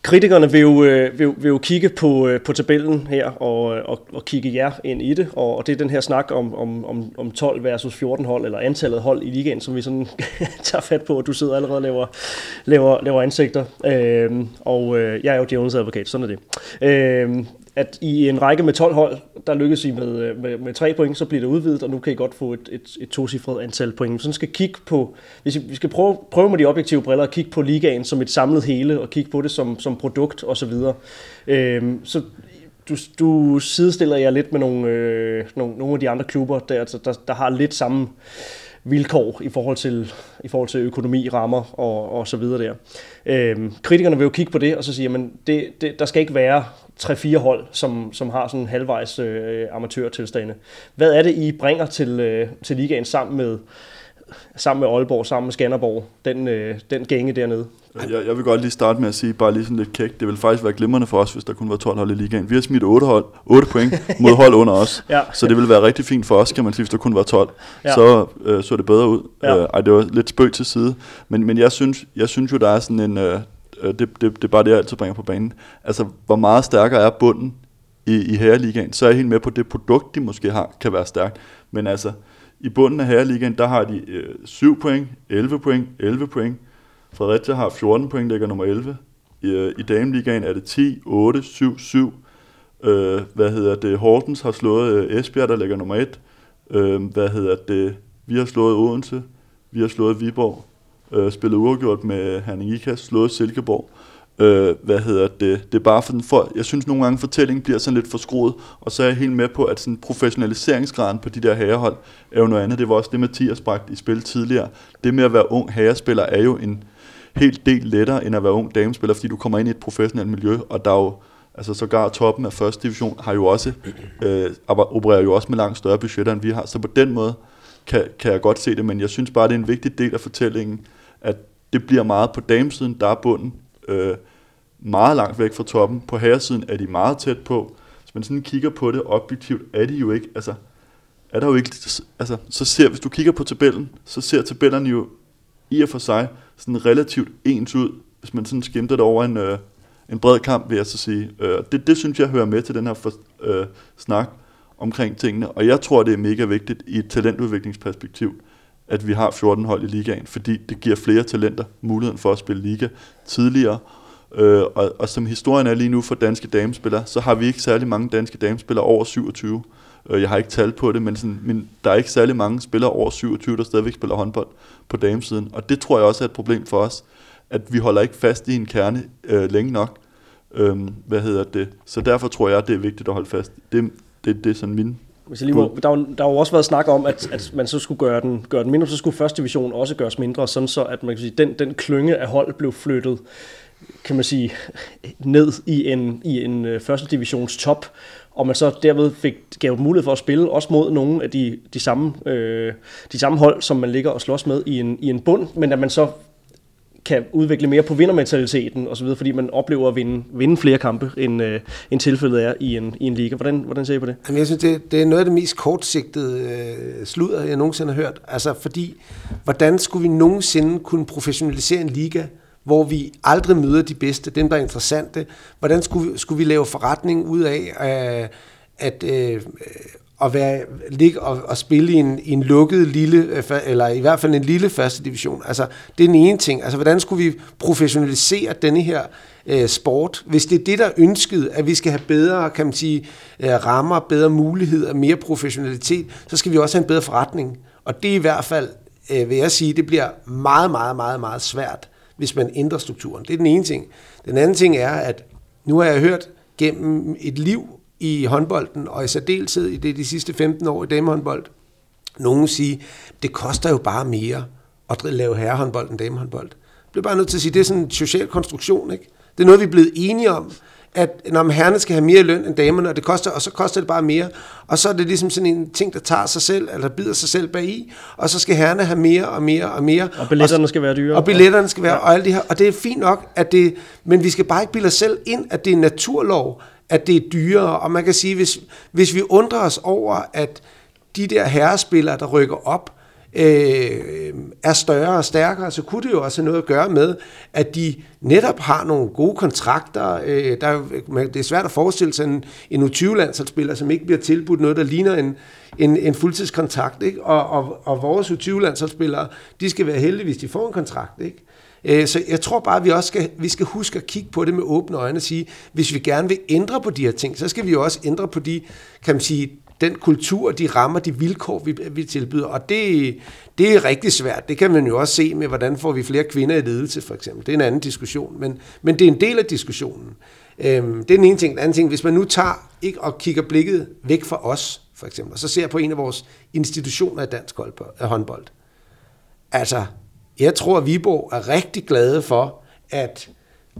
Kritikerne vil jo, øh, vil, vil jo kigge på, øh, på tabellen her og, øh, og, og kigge jer ind i det, og, og det er den her snak om, om, om, om 12 versus 14 hold, eller antallet hold i ligaen, som vi sådan [laughs] tager fat på, og du sidder allerede og laver, laver, laver ansigter. Øh, og øh, jeg er jo djævelens advokat, sådan er det. Øh, at i en række med 12 hold, der lykkes I med, øh, med, med 3 point, så bliver det udvidet, og nu kan I godt få et, et, et tocifret antal point. Så skal kigge på, hvis vi skal prøve, prøve med de objektive briller at kigge på ligaen som et samlet hele, og kigge på det som, som produkt osv. Øhm, så du, du sidestiller jer lidt med nogle, øh, nogle, nogle af de andre klubber, der, altså, der, der har lidt samme vilkår i forhold til, i forhold til økonomi, rammer og, og så videre der. Øhm, kritikerne vil jo kigge på det, og så sige, at det, det, der skal ikke være 3-4 hold, som, som har sådan halvvejs øh, amatørtilstande. Hvad er det, I bringer til, øh, til ligaen sammen med, sammen med Aalborg, sammen med Skanderborg, den, øh, den gænge dernede? Jeg, jeg vil godt lige starte med at sige, bare lige sådan lidt kæk, det vil faktisk være glimrende for os, hvis der kun var 12 hold i ligaen. Vi har smidt 8, hold, 8 point mod hold under os, [laughs] ja. så det vil være rigtig fint for os, kan man sige, hvis der kun var 12. Ja. Så øh, så det bedre ud. Ja. Øh, ej, det var lidt spøg til side. Men, men jeg, synes, jeg synes jo, der er sådan en... Øh, øh, det, det, det er bare det, jeg altid bringer på banen. Altså, hvor meget stærkere er bunden i, i herreligaen? Så er jeg helt med på, det produkt, de måske har, kan være stærkt. Men altså, i bunden af herreligaen, der har de øh, 7 point, 11 point, 11 point. Fredericia har 14 point, ligger nummer 11. I, øh, i dameligaen er det 10, 8, 7, 7. Øh, hvad hedder det? Hortens har slået øh, Esbjerg, der ligger nummer 1. Øh, hvad hedder det? Vi har slået Odense. Vi har slået Viborg øh, spillet uafgjort med Herning Ikast. slået Silkeborg. Øh, hvad hedder det? Det er bare for, den for, jeg synes nogle gange fortællingen bliver sådan lidt forskruet, og så er jeg helt med på, at sådan professionaliseringsgraden på de der herrehold er jo noget andet. Det var også det, Mathias bragte i spil tidligere. Det med at være ung herrespiller er jo en helt del lettere, end at være ung damespiller, fordi du kommer ind i et professionelt miljø, og der er jo Altså sågar toppen af første division har jo også, øh, opererer jo også med langt større budgetter, end vi har. Så på den måde kan, kan jeg godt se det, men jeg synes bare, det er en vigtig del af fortællingen, at det bliver meget på damesiden, der er bunden, øh, meget langt væk fra toppen. På herresiden er de meget tæt på. Hvis man sådan kigger på det objektivt, er de jo ikke, altså, er der jo ikke, altså, så ser, hvis du kigger på tabellen, så ser tabellerne jo i og for sig sådan relativt ens ud, hvis man sådan skimter det over en, øh, en bred kamp, vil jeg så sige. Øh, det, det synes jeg hører med til den her for, øh, snak omkring tingene, og jeg tror, det er mega vigtigt i et talentudviklingsperspektiv, at vi har 14 hold i ligaen, fordi det giver flere talenter muligheden for at spille liga tidligere. Øh, og, og som historien er lige nu for danske damespillere, så har vi ikke særlig mange danske damespillere over 27. Øh, jeg har ikke talt på det, men, sådan, men der er ikke særlig mange spillere over 27, der stadigvæk spiller håndbold på damesiden. Og det tror jeg også er et problem for os, at vi holder ikke fast i en kerne øh, længe nok. Øh, hvad hedder det? Så derfor tror jeg, det er vigtigt at holde fast. Det, det, det er sådan min hvis jeg lige må, der, der har jo også været snak om, at, at man så skulle gøre den, gøre den mindre, så skulle første division også gøres mindre, sådan så at man kan sige, den, den klynge af hold blev flyttet kan man sige, ned i en, i en øh, første divisions top, og man så derved fik gav mulighed for at spille også mod nogle af de, de, samme, øh, de samme hold, som man ligger og slås med i en, i en bund, men at man så kan udvikle mere på vindermentaliteten osv., fordi man oplever at vinde, vinde flere kampe, end, øh, end tilfældet er i en, i en liga. Hvordan, hvordan ser I på det? Jamen, jeg synes, det, det er noget af det mest kortsigtede øh, sludder, jeg nogensinde har hørt. Altså, fordi, hvordan skulle vi nogensinde kunne professionalisere en liga, hvor vi aldrig møder de bedste, dem der er interessante. Hvordan skulle, skulle vi lave forretning ud af øh, at øh, at være, ligge og, og spille i en, i en lukket lille, øh, eller i hvert fald en lille første division. Altså, det er den ene ting. Altså, hvordan skulle vi professionalisere denne her øh, sport? Hvis det er det, der er ønsket, at vi skal have bedre, kan man sige, øh, rammer, bedre muligheder, mere professionalitet, så skal vi også have en bedre forretning. Og det er i hvert fald, øh, vil jeg sige, det bliver meget, meget, meget, meget svært hvis man ændrer strukturen. Det er den ene ting. Den anden ting er, at nu har jeg hørt gennem et liv i håndbolden, og i særdeleshed i det de sidste 15 år i damehåndbold, nogen sige, det koster jo bare mere at lave herrehåndbold end damehåndbold. Jeg bliver bare nødt til at sige, det er sådan en social konstruktion, ikke? Det er noget, vi er blevet enige om, at når herrerne skal have mere løn end damerne, og, det koster, og så koster det bare mere. Og så er det ligesom sådan en ting, der tager sig selv, eller bider sig selv bag i, og så skal herrerne have mere og mere og mere. Og billetterne og, skal være dyre. Og billetterne skal være, ja. og alt det her. Og det er fint nok, at det, men vi skal bare ikke bilde os selv ind, at det er naturlov, at det er dyrere. Og man kan sige, hvis, hvis vi undrer os over, at de der herrespillere, der rykker op, øh, er større og stærkere, så kunne det jo også have noget at gøre med, at de netop har nogle gode kontrakter. Øh, der det er svært at forestille sig en, en U20-landsholdsspiller, som ikke bliver tilbudt noget, der ligner en, en, en fuldtidskontrakt. Ikke? Og, og, og vores U20-landsholdsspillere, de skal være heldige, hvis de får en kontrakt. Ikke? Øh, så jeg tror bare, at vi også skal, vi skal huske at kigge på det med åbne øjne og sige, hvis vi gerne vil ændre på de her ting, så skal vi jo også ændre på de, kan man sige, den kultur, de rammer, de vilkår, vi, vi tilbyder. Og det, det er rigtig svært. Det kan man jo også se med, hvordan får vi flere kvinder i ledelse, for eksempel. Det er en anden diskussion, men, men det er en del af diskussionen. Øhm, det er den ene ting. Den anden ting, hvis man nu tager ikke, og kigger blikket væk fra os, for eksempel, og så ser på en af vores institutioner i dansk øh, håndbold. Altså, jeg tror, at Viborg er rigtig glade for, at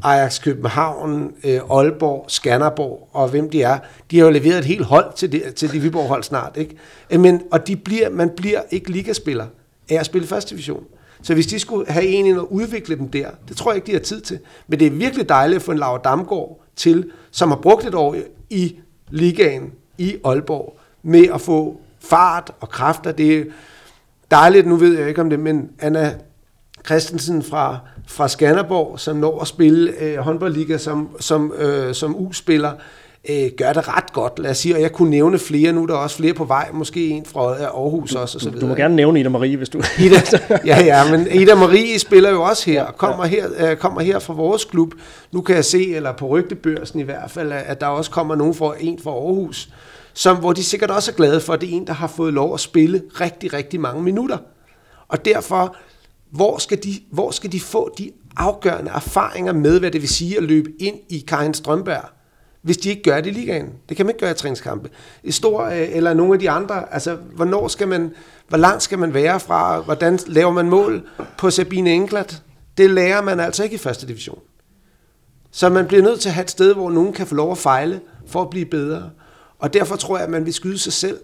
Ajax København, øh, Aalborg, Skanderborg og hvem de er, de har jo leveret et helt hold til det, til de Viborg hold snart. Ikke? Øh, men, og de bliver, man bliver ikke ligaspiller af at spille første division. Så hvis de skulle have en ind og udvikle dem der, det tror jeg ikke, de har tid til. Men det er virkelig dejligt at få en Laura Damgaard til, som har brugt et år i ligaen i Aalborg, med at få fart og kræfter. Det er dejligt, nu ved jeg ikke om det, men Anna Christensen fra, fra Skanderborg, som når at spille øh, håndboldliga som, som, øh, som U-spiller, øh, gør det ret godt, lad os sige, og jeg kunne nævne flere, nu er der også flere på vej, måske en fra Aarhus også, og så videre. Du må gerne nævne Ida Marie, hvis du... [laughs] Ida, ja, ja, men Ida Marie spiller jo også her, og kommer, her, øh, kommer her fra vores klub. Nu kan jeg se, eller på rygtebørsen i hvert fald, at der også kommer nogen fra, en fra Aarhus, som, hvor de sikkert også er glade for, at det er en, der har fået lov at spille rigtig, rigtig mange minutter. Og derfor hvor skal, de, hvor skal de få de afgørende erfaringer med, hvad det vil sige at løbe ind i Karin Strømberg, hvis de ikke gør det i ligaen? Det kan man ikke gøre i træningskampe. I stor, øh, eller nogle af de andre, altså, hvornår skal man, hvor langt skal man være fra, hvordan laver man mål på Sabine Englert? Det lærer man altså ikke i første division. Så man bliver nødt til at have et sted, hvor nogen kan få lov at fejle, for at blive bedre. Og derfor tror jeg, at man vil skyde sig selv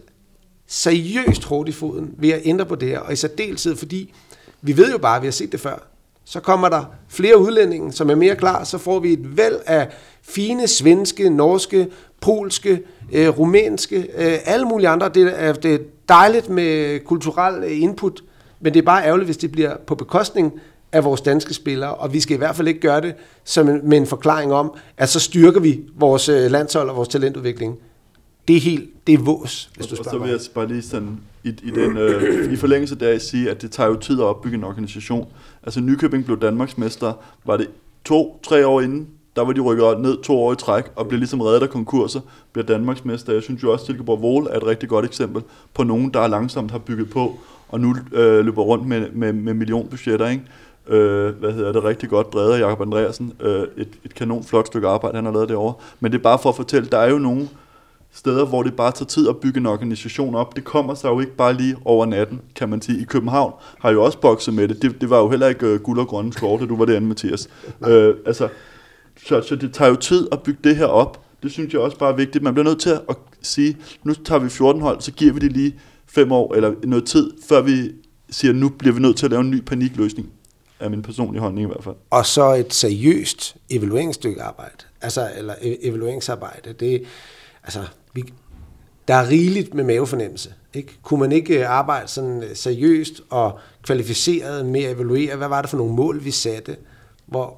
seriøst hårdt i foden ved at ændre på det her, og i særdeleshed fordi, vi ved jo bare, at vi har set det før. Så kommer der flere udlændinge, som er mere klar, så får vi et væld af fine svenske, norske, polske, øh, rumænske, øh, alle mulige andre. Det er, det er dejligt med kulturel øh, input, men det er bare ærgerligt, hvis det bliver på bekostning af vores danske spillere, og vi skal i hvert fald ikke gøre det som en, med en forklaring om, at så styrker vi vores øh, landshold og vores talentudvikling. Det er helt, det er vås, hvis du spørger Og så vil jeg bare lige sådan i, i, den, øh, i forlængelse der sige, at det tager jo tid at opbygge en organisation. Altså Nykøbing blev Danmarks mester, var det to-tre år inden, der var de rykket ned to år i træk, og blev ligesom reddet af konkurser, bliver Danmarksmester. Jeg synes jo også, at Silkeborg Vole er et rigtig godt eksempel på nogen, der langsomt har bygget på, og nu øh, løber rundt med, med, med millionbudgetter, ikke? Øh, hvad hedder det, rigtig godt drevet af Jacob Andreasen. Øh, et, et kanon flot stykke arbejde, han har lavet derovre. Men det er bare for at fortælle, der er jo nogle steder, hvor det bare tager tid at bygge en organisation op. Det kommer sig jo ikke bare lige over natten, kan man sige. I København har jo også bokset med det. Det, det var jo heller ikke uh, guld og grønne skår, da du var derinde, Mathias. [laughs] Øh, altså, så, så det tager jo tid at bygge det her op. Det synes jeg også bare er vigtigt. Man bliver nødt til at sige, nu tager vi 14 hold, så giver vi det lige fem år eller noget tid, før vi siger, nu bliver vi nødt til at lave en ny panikløsning er min personlige holdning i hvert fald. Og så et seriøst evalueringsstykke arbejde, altså, eller e- evalueringsarbejde. Det, altså, vi, der er rigeligt med mavefornemmelse. Ikke? Kunne man ikke øh, arbejde sådan øh, seriøst og kvalificeret med at evaluere, hvad var det for nogle mål, vi satte? Hvor,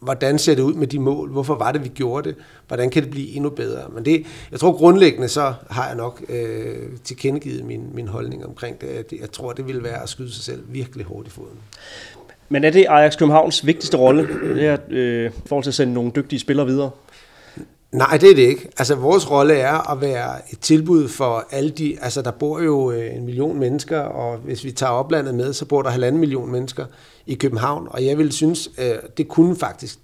hvordan ser det ud med de mål? Hvorfor var det, vi gjorde det? Hvordan kan det blive endnu bedre? Men det, jeg tror grundlæggende, så har jeg nok øh, tilkendegivet min, min holdning omkring det. Jeg tror, det ville være at skyde sig selv virkelig hårdt i foden. Men er det Ajax Københavns vigtigste rolle, det er øh, forhold til at sende nogle dygtige spillere videre? Nej, det er det ikke. Altså, vores rolle er at være et tilbud for alle de... Altså, der bor jo øh, en million mennesker, og hvis vi tager oplandet med, så bor der halvanden million mennesker i København. Og jeg vil synes, øh, det kunne faktisk...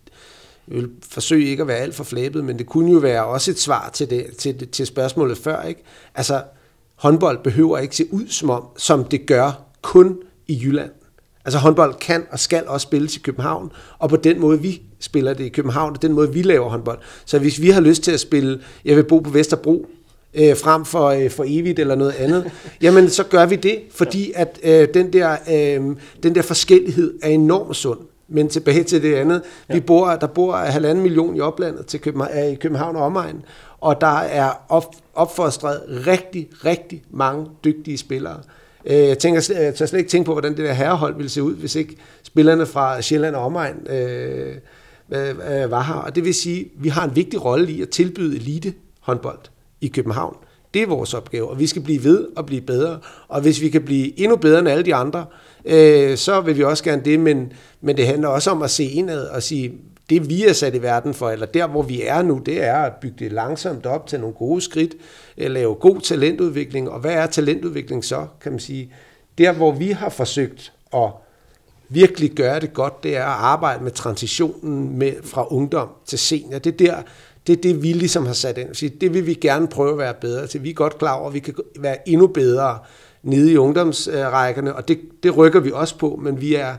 Jeg vil forsøge ikke at være alt for flæbet, men det kunne jo være også et svar til, det, til, til spørgsmålet før, ikke? Altså, håndbold behøver ikke se ud som om, som det gør kun i Jylland. Altså håndbold kan og skal også spilles i København, og på den måde, vi spiller det i København, og den måde, vi laver håndbold. Så hvis vi har lyst til at spille, jeg vil bo på Vesterbro, øh, frem for, øh, for evigt eller noget andet, [laughs] jamen så gør vi det, fordi at øh, den, der, øh, den der forskellighed er enormt sund. Men tilbage til det andet, ja. vi bor, der bor halvanden million i oplandet til København, i København og omegn, og der er op, opfostret rigtig, rigtig mange dygtige spillere. Øh, jeg tænker jeg tør slet ikke tænke på, hvordan det der herrehold ville se ud, hvis ikke spillerne fra Sjælland og omegn øh, Øh, øh, var her. Og det vil sige, at vi har en vigtig rolle i at tilbyde elite håndbold i København. Det er vores opgave, og vi skal blive ved og blive bedre. Og hvis vi kan blive endnu bedre end alle de andre, øh, så vil vi også gerne det, men, men det handler også om at se indad og sige, det vi er sat i verden for, eller der hvor vi er nu, det er at bygge det langsomt op til nogle gode skridt, øh, lave god talentudvikling, og hvad er talentudvikling så, kan man sige? Der hvor vi har forsøgt at virkelig gøre det godt, det er at arbejde med transitionen med, fra ungdom til senior. Det er der, det er det, vi ligesom har sat ind. Det vil vi gerne prøve at være bedre til. Vi er godt klar over, at vi kan være endnu bedre nede i ungdomsrækkerne, og det, det rykker vi også på, men vi er,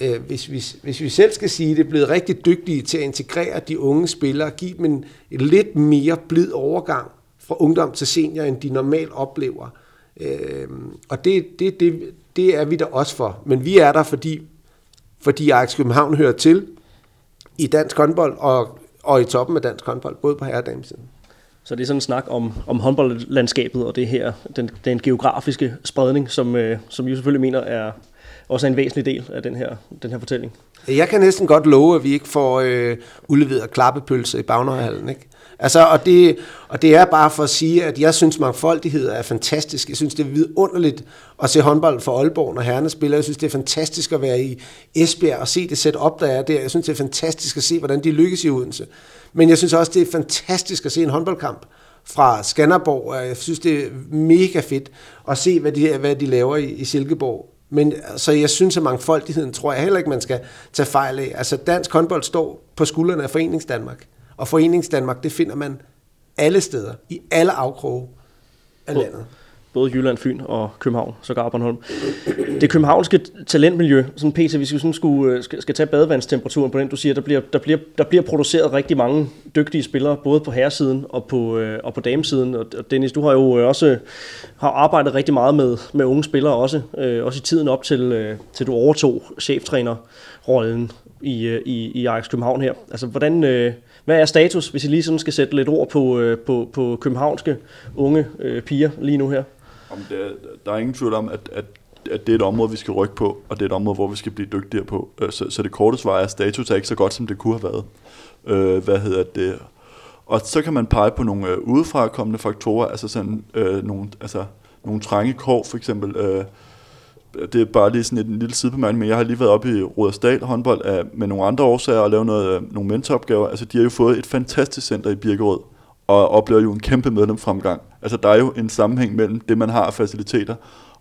øh, hvis, vi, hvis vi selv skal sige det, blevet rigtig dygtige til at integrere de unge spillere, give dem en, en lidt mere blid overgang fra ungdom til senior, end de normalt oplever. Øh, og det, det, det, det er vi der også for. Men vi er der, fordi, fordi Ajax København hører til i dansk håndbold og, og i toppen af dansk håndbold, både på herre- og damesiden. Så det er sådan en snak om, om håndboldlandskabet og det her, den, den geografiske spredning, som, øh, som jeg selvfølgelig mener er, også er en væsentlig del af den her, den her fortælling. Jeg kan næsten godt love, at vi ikke får øh, udleveret klappepølse i Bagnøjehallen, ikke? Altså, og, det, og det er bare for at sige, at jeg synes, mangfoldighed er fantastisk. Jeg synes, det er vidunderligt at se håndbold for Aalborg, når herrerne spiller. Jeg synes, det er fantastisk at være i Esbjerg og se det sæt op, der er der. Jeg synes, det er fantastisk at se, hvordan de lykkes i Odense. Men jeg synes også, det er fantastisk at se en håndboldkamp fra Skanderborg. Jeg synes, det er mega fedt at se, hvad de, hvad de laver i, i Silkeborg. Men så jeg synes, at mangfoldigheden tror jeg heller ikke, man skal tage fejl af. Altså dansk håndbold står på skuldrene af Forenings Danmark. Og Forenings Danmark, det finder man alle steder, i alle afkroge af landet. Både Jylland, Fyn og København, så Bornholm. Det københavnske talentmiljø, som PT, hvis vi sådan skulle, øh, skal, skal tage badevandstemperaturen på den, du siger, der bliver, der, bliver, der bliver produceret rigtig mange dygtige spillere, både på herresiden og på, øh, og på damesiden. Og Dennis, du har jo øh, også har arbejdet rigtig meget med, med unge spillere også, også i tiden op til, til du overtog cheftrænerrollen i, i, i Ajax København her. Altså, hvordan, hvad er status, hvis I lige sådan skal sætte lidt ord på, øh, på, på københavnske unge øh, piger lige nu her? Om det, der er ingen tvivl om, at, at, at det er et område, vi skal rykke på, og det er et område, hvor vi skal blive dygtigere på. Øh, så, så det korte svar er, at status er ikke så godt, som det kunne have været. Øh, hvad hedder det? Og så kan man pege på nogle øh, udefrakommende faktorer, altså sådan øh, nogle, altså, nogle trange kår, for eksempel øh, det er bare lige sådan en lille sidebemærkning, men jeg har lige været oppe i Rudersdal håndbold af, med nogle andre årsager og lavet noget, øh, nogle mentoropgaver. Altså, de har jo fået et fantastisk center i Birkerød, og oplever jo en kæmpe medlemsfremgang. Altså, der er jo en sammenhæng mellem det, man har af faciliteter,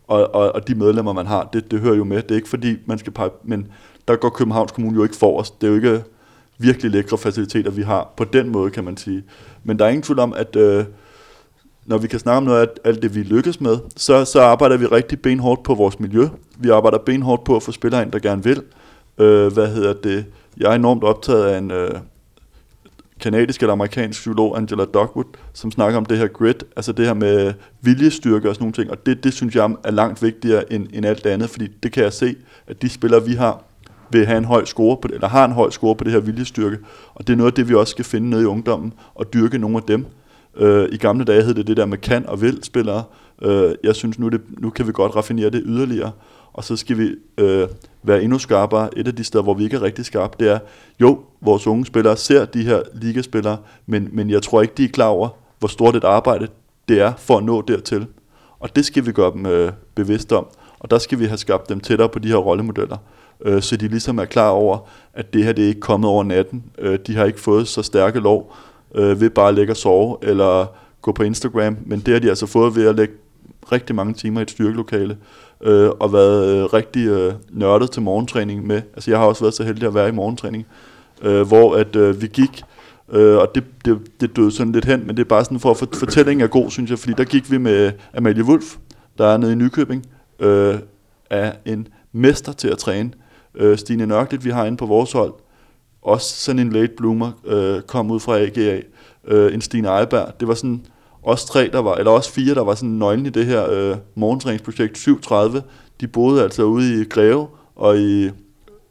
og, og, og de medlemmer, man har. Det, det hører jo med. Det er ikke fordi, man skal pege, men der går Københavns Kommune jo ikke for os. Det er jo ikke virkelig lækre faciliteter, vi har på den måde, kan man sige. Men der er ingen tvivl om, at øh, når vi kan snakke om noget af alt det, vi lykkes med, så, så arbejder vi rigtig benhårdt på vores miljø. Vi arbejder benhårdt på at få spillere ind, der gerne vil. Øh, hvad hedder det? Jeg er enormt optaget af en øh, kanadisk eller amerikansk psykolog, Angela Dogwood, som snakker om det her grit, altså det her med viljestyrke og sådan nogle ting, og det, det synes jeg er langt vigtigere end, end alt det andet, fordi det kan jeg se, at de spillere, vi har, vil have en høj score på det, eller har en høj score på det her viljestyrke, og det er noget af det, vi også skal finde nede i ungdommen, og dyrke nogle af dem. Øh, I gamle dage hed det det der med kan og vil spillere. Øh, jeg synes nu, det, nu kan vi godt raffinere det yderligere, og så skal vi øh, være endnu skarpere. Et af de steder, hvor vi ikke er rigtig skarpe, det er, jo, vores unge spillere ser de her ligaspillere, men, men jeg tror ikke, de er klar over, hvor stort et arbejde det er for at nå dertil. Og det skal vi gøre dem øh, bevidste om, og der skal vi have skabt dem tættere på de her rollemodeller, øh, så de ligesom er klar over, at det her det er ikke kommet over natten. Øh, de har ikke fået så stærke lov øh, ved bare at ligge og sove, eller gå på Instagram, men det har de altså fået ved at lægge rigtig mange timer i et styrkelokale, øh, og været øh, rigtig øh, nørdet til morgentræning med. Altså jeg har også været så heldig at være i morgentræning, øh, hvor at øh, vi gik, øh, og det, det, det døde sådan lidt hen, men det er bare sådan for at for, fortællingen er god, synes jeg, fordi der gik vi med Amalie Wulf, der er nede i Nykøbing, øh, er en mester til at træne. Øh, Stine Nørklit, vi har inde på vores hold, også sådan en late bloomer, øh, kom ud fra AGA. Øh, en Stine Eiberg, det var sådan os tre, der var, eller også fire, der var sådan nøglen i det her øh, morgentræningsprojekt 730. De boede altså ude i Greve og i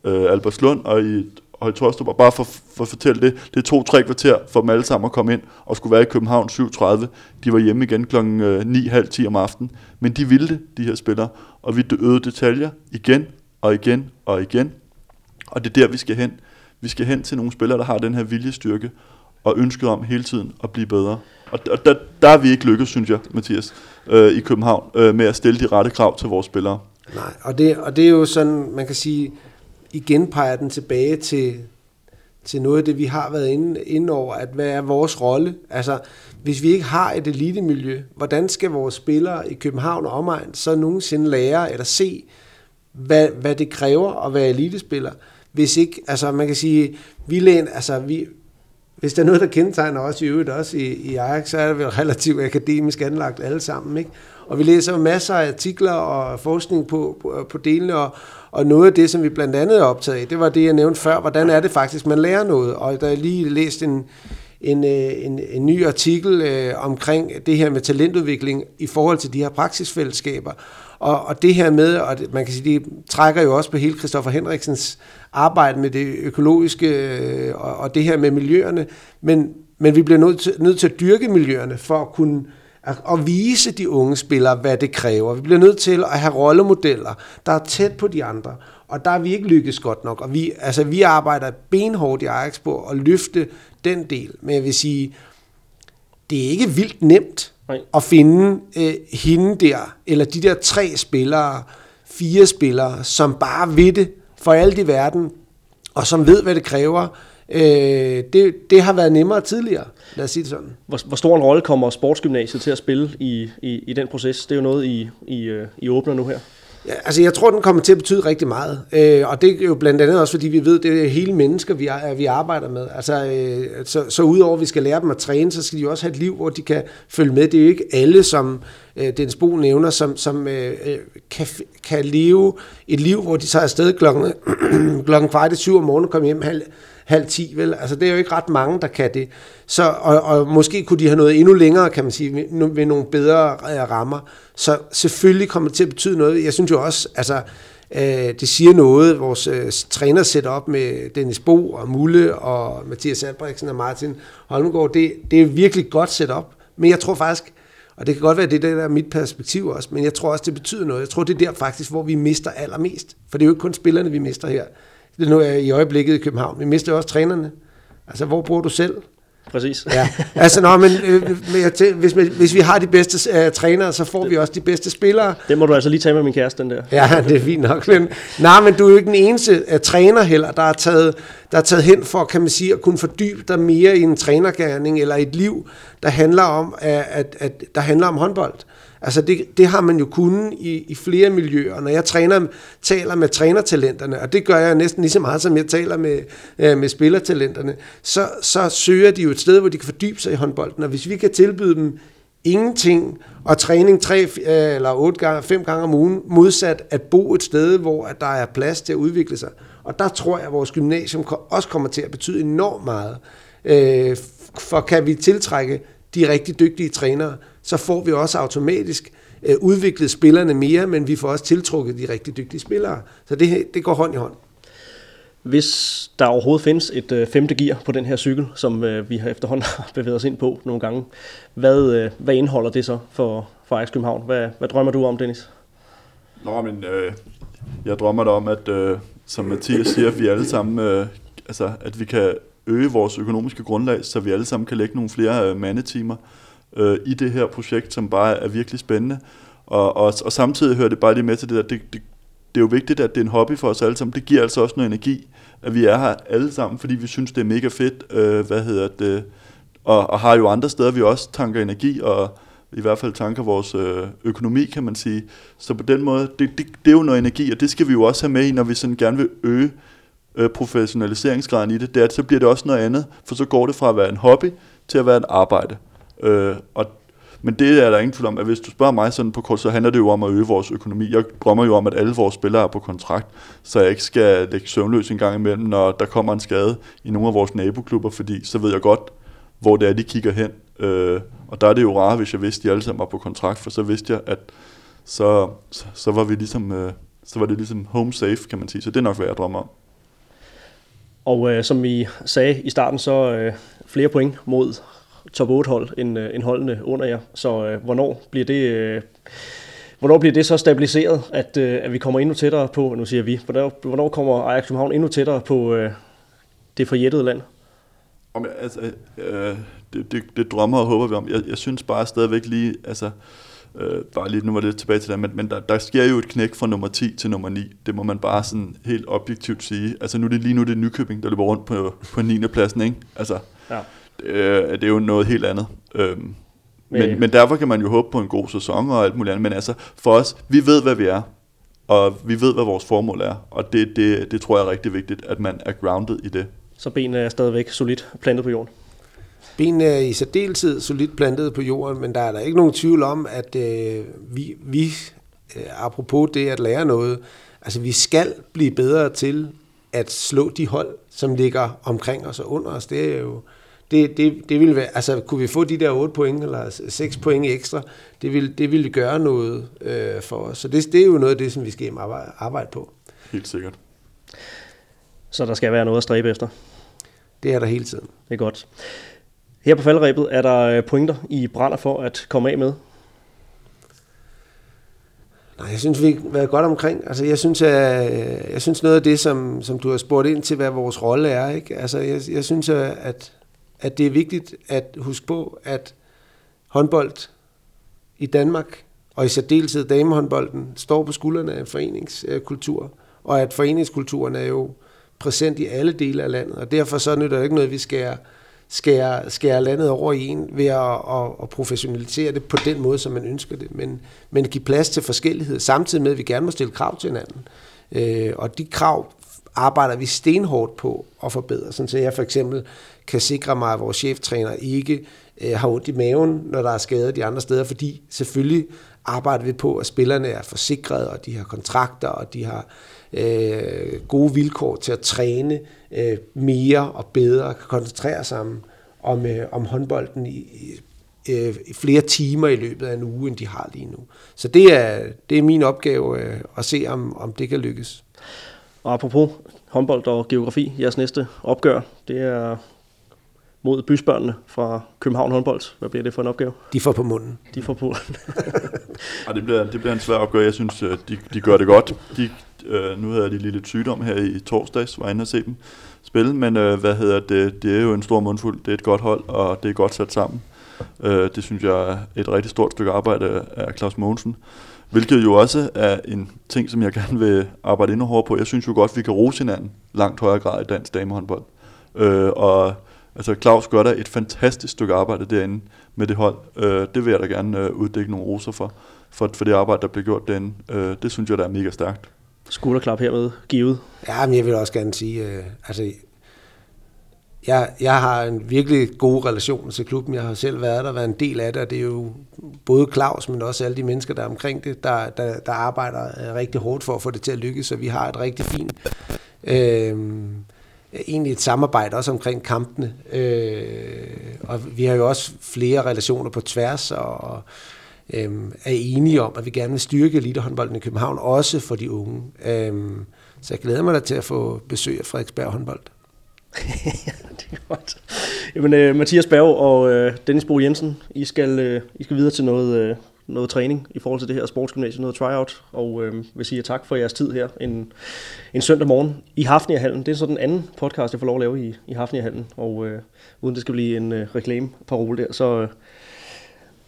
øh, Albertslund og i Høje Torstrup, og bare for, for at fortælle det, det tog tre kvarter for dem alle sammen at komme ind og skulle være i København 7.30. De var hjemme igen klokken øh, 9.30 om aftenen, men de ville det, de her spillere, og vi øvede detaljer igen og igen og igen, og det er der, vi skal hen. Vi skal hen til nogle spillere, der har den her viljestyrke, og ønsket om hele tiden at blive bedre. Og der, der, der er vi ikke lykkedes, synes jeg, Mathias, øh, i København, øh, med at stille de rette krav til vores spillere. Nej, og det, og det er jo sådan, man kan sige, igen peger den tilbage til, til noget af det, vi har været inde, inde over, at hvad er vores rolle? Altså, hvis vi ikke har et elitemiljø, hvordan skal vores spillere i København og omegn så nogensinde lære eller se, hvad, hvad det kræver at være elitespiller? Hvis ikke, altså man kan sige, vi læn, altså vi, hvis der er noget, der kendetegner os i øvrigt også i, i Ajax, så er det vel relativt akademisk anlagt alle sammen. Ikke? Og vi læser masser af artikler og forskning på, på, på delene, og, og noget af det, som vi blandt andet er optaget af, det var det, jeg nævnte før, hvordan er det faktisk, man lærer noget. Og der er lige læst en, en, øh, en, en ny artikel øh, omkring det her med talentudvikling i forhold til de her praksisfællesskaber. Og, og det her med, og man kan sige, det trækker jo også på hele Christoffer Henriksens arbejde med det økologiske øh, og, og det her med miljøerne, men, men vi bliver nødt til, nødt til at dyrke miljøerne for at kunne at, at vise de unge spillere, hvad det kræver. Vi bliver nødt til at have rollemodeller, der er tæt på de andre, og der er vi ikke lykkes godt nok. Og vi, altså, vi arbejder benhårdt i Ajax på at løfte den del, men jeg vil sige, det er ikke vildt nemt Nej. at finde øh, hende der, eller de der tre spillere, fire spillere, som bare ved det for alt i verden, og som ved, hvad det kræver. Øh, det, det har været nemmere tidligere, lad os sige det sådan. Hvor, hvor stor en rolle kommer sportsgymnasiet til at spille i, i, i den proces? Det er jo noget, I, I, øh, I åbner nu her. Ja, altså jeg tror, den kommer til at betyde rigtig meget. Øh, og det er jo blandt andet også, fordi vi ved, det er hele mennesker, vi, er, vi arbejder med. Altså, øh, så, så udover at vi skal lære dem at træne, så skal de også have et liv, hvor de kan følge med. Det er jo ikke alle, som øh, Dens Bo nævner, som, som øh, øh kan, kan leve et liv, hvor de tager afsted klokken, [clears throat] klokken kvart i syv om morgenen og kommer hjem halv, halv ti, vel? Altså, det er jo ikke ret mange, der kan det. Så, og, og måske kunne de have noget endnu længere, kan man sige, ved, ved nogle bedre øh, rammer. Så selvfølgelig kommer det til at betyde noget. Jeg synes jo også, altså, øh, det siger noget, vores øh, træner sætter op med Dennis Bo og Mulle og Mathias Albrechtsen og Martin Holmgaard. Det, det er virkelig godt set op. Men jeg tror faktisk, og det kan godt være, det det er mit perspektiv også, men jeg tror også, det betyder noget. Jeg tror, det er der faktisk, hvor vi mister allermest. For det er jo ikke kun spillerne, vi mister her. Det er nu i øjeblikket i København. Vi mister også trænerne. Altså, hvor bor du selv? præcis. Ja, altså nå, men, øh, men hvis, hvis vi har de bedste øh, trænere, så får vi også de bedste spillere. Det må du altså lige tage med min kæreste, den der. Ja, det er fint nok. Men, nej, men du er jo ikke den eneste uh, træner heller, der er, taget, der er taget hen for, kan man sige, at kunne fordybe dig mere i en trænergærning eller et liv, der handler om, at, at, at der handler om håndbold. Altså det, det har man jo kunnet i, i flere miljøer. Når jeg træner, taler med trænertalenterne, og det gør jeg næsten lige så meget, som jeg taler med, øh, med spillertalenterne, så, så søger de jo et sted, hvor de kan fordybe sig i håndbolden. Og hvis vi kan tilbyde dem ingenting og træning tre øh, eller otte gange, fem gange om ugen, modsat at bo et sted, hvor at der er plads til at udvikle sig. Og der tror jeg, at vores gymnasium også kommer til at betyde enormt meget. Øh, for kan vi tiltrække de rigtig dygtige trænere, så får vi også automatisk øh, udviklet spillerne mere, men vi får også tiltrukket de rigtig dygtige spillere. Så det, det går hånd i hånd. Hvis der overhovedet findes et øh, femte gear på den her cykel, som øh, vi har efterhånden [laughs] har bevæget os ind på nogle gange, hvad, øh, hvad indeholder det så for, for Ajax København? Hvad, hvad drømmer du om, Dennis? Nå, men øh, jeg drømmer da om, at øh, som Mathias siger, at vi alle sammen, øh, altså, at vi kan øge vores økonomiske grundlag, så vi alle sammen kan lægge nogle flere øh, mandetimer øh, i det her projekt, som bare er virkelig spændende. Og, og, og samtidig hører det bare lige med til det der, det, det, det er jo vigtigt, at det er en hobby for os alle sammen. Det giver altså også noget energi, at vi er her alle sammen, fordi vi synes, det er mega fedt, øh, hvad hedder det, og, og har jo andre steder, vi også tanker energi, og i hvert fald tanker vores øh, økonomi, kan man sige. Så på den måde, det, det, det er jo noget energi, og det skal vi jo også have med i, når vi sådan gerne vil øge øh, professionaliseringsgraden i det. Det er, at så bliver det også noget andet, for så går det fra at være en hobby til at være et arbejde. Øh, og, men det er der ingen tvivl om, at hvis du spørger mig sådan på kort, så handler det jo om at øge vores økonomi. Jeg drømmer jo om, at alle vores spillere er på kontrakt, så jeg ikke skal lægge søvnløs en gang imellem, når der kommer en skade i nogle af vores naboklubber, fordi så ved jeg godt, hvor det er, de kigger hen. Øh, og der er det jo rart, hvis jeg vidste, at de alle sammen var på kontrakt, for så vidste jeg, at så, så, så var vi ligesom, øh, så var det ligesom home safe, kan man sige. Så det er nok, hvad jeg drømmer om. Og øh, som vi sagde i starten, så øh, flere point mod top 8 hold end, øh, end holdene under jer. Så øh, hvornår bliver det... Øh, Hvornår bliver det så stabiliseret, at, øh, at vi kommer endnu tættere på, nu siger vi, hvornår, hvornår kommer Ajax København endnu tættere på øh, det forjættede land? Om, altså, øh, det, det, det drømmer og håber vi om. Jeg, jeg synes bare stadigvæk lige, altså, øh, bare lige, nu var det tilbage til det, men, men der, der sker jo et knæk fra nummer 10 til nummer 9. Det må man bare sådan helt objektivt sige. Altså nu er det lige nu det er Nykøbing, der løber rundt på, på 9. pladsen, ikke? Altså, ja. øh, det er jo noget helt andet. Øhm, men, men derfor kan man jo håbe på en god sæson og alt muligt andet. Men altså, for os, vi ved, hvad vi er. Og vi ved, hvad vores formål er. Og det, det, det tror jeg er rigtig vigtigt, at man er grounded i det. Så benene er stadigvæk solidt plantet på jorden? Benene er i særdeleshed solidt plantet på jorden, men der er der ikke nogen tvivl om, at øh, vi, vi øh, apropos det at lære noget, altså vi skal blive bedre til at slå de hold, som ligger omkring os og under os. Det er jo, det, det, det ville være, altså kunne vi få de der 8 point eller 6 point ekstra, det ville, det ville gøre noget øh, for os. Så det, det er jo noget af det, som vi skal arbejde, arbejde på. Helt sikkert. Så der skal være noget at stræbe efter? Det er der hele tiden. Det er godt. Her på faldrebet er der øh, pointer, I brænder for at komme af med? Nej, jeg synes, vi har været godt omkring. Altså, jeg synes, at, øh, jeg synes noget af det, som, som du har spurgt ind til, hvad vores rolle er, ikke? Altså, jeg, jeg synes, øh, at, at det er vigtigt at huske på, at håndbold i Danmark, og i særdeleshed damehåndbolden, står på skuldrene af foreningskultur, og at foreningskulturen er jo præsent i alle dele af landet, og derfor så nytter det ikke noget, vi skærer skære, skære landet over i en ved at, at, at professionalisere det på den måde, som man ønsker det, men, men give plads til forskellighed, samtidig med, at vi gerne må stille krav til hinanden. Øh, og de krav arbejder vi stenhårdt på at forbedre, sådan så jeg for eksempel kan sikre mig, at vores cheftræner ikke øh, har ondt i maven, når der er skader de andre steder, fordi selvfølgelig arbejder vi på, at spillerne er forsikret, og de har kontrakter, og de har øh, gode vilkår til at træne øh, mere og bedre, kan koncentrere sig om, om, øh, om håndbolden i, øh, flere timer i løbet af en uge, end de har lige nu. Så det er, det er min opgave øh, at se, om, om det kan lykkes. Og apropos håndbold og geografi, jeres næste opgør, det er mod bysbørnene fra København håndbold. Hvad bliver det for en opgave? De får på munden. De får på munden. [laughs] ja, det, bliver, det bliver en svær opgave. Jeg synes, de, de gør det godt. De, øh, nu havde de lige lidt sygdom her i torsdags, var inde og se dem. spil, men øh, hvad hedder det, det er jo en stor mundfuld, det er et godt hold, og det er godt sat sammen. Øh, det synes jeg er et rigtig stort stykke arbejde af Claus Mogensen. Hvilket jo også er en ting, som jeg gerne vil arbejde endnu hårdere på. Jeg synes jo godt, vi kan rose hinanden langt højere grad i dansk damehåndbold. Øh, og altså Claus gør der et fantastisk stykke arbejde derinde med det hold. Øh, det vil jeg da gerne øh, uddække nogle roser for, for, for det arbejde, der bliver gjort derinde. Øh, det synes jeg, der er mega stærkt. Skulderklap hermed givet. Ja, men jeg vil også gerne sige, øh, altså jeg, jeg har en virkelig god relation til klubben. Jeg har selv været der, været en del af det, og det er jo både Claus, men også alle de mennesker, der er omkring det, der, der, der arbejder øh, rigtig hårdt for at få det til at lykkes, så vi har et rigtig fint, øh, egentlig et samarbejde også omkring kampene. Øh, og vi har jo også flere relationer på tværs, og øh, er enige om, at vi gerne vil styrke elitehåndbolden i København, også for de unge. Øh, så jeg glæder mig da til at få besøg af Frederiksberg håndbold. [laughs] det er godt. Jamen, øh, Mathias Berg og øh, Dennis Bo Jensen, I skal, øh, I skal videre til noget, noget træning i forhold til det her sportsgymnasium, noget tryout, og uh, vil sige tak for jeres tid her en, en søndag morgen i Hafnia-hallen. Det er så den anden podcast, jeg får lov at lave i, i Hafnia-hallen, og uh, uden det skal blive en uh, reklameparole der, så uh,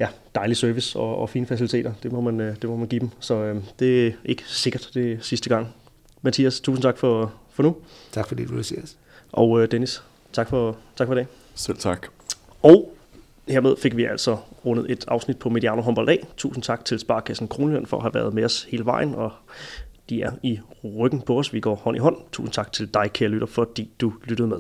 ja, dejlig service og, og fine faciliteter, det må man, uh, det må man give dem. Så uh, det er ikke sikkert, det er sidste gang. Mathias, tusind tak for, for nu. Tak fordi du vil se os. Og øh, Dennis, tak for, tak for det. Selv tak. Og hermed fik vi altså rundet et afsnit på Mediano Håndbold A. Tusind tak til Sparkassen Kronjylland for at have været med os hele vejen, og de er i ryggen på os. Vi går hånd i hånd. Tusind tak til dig, kære lytter, fordi du lyttede med.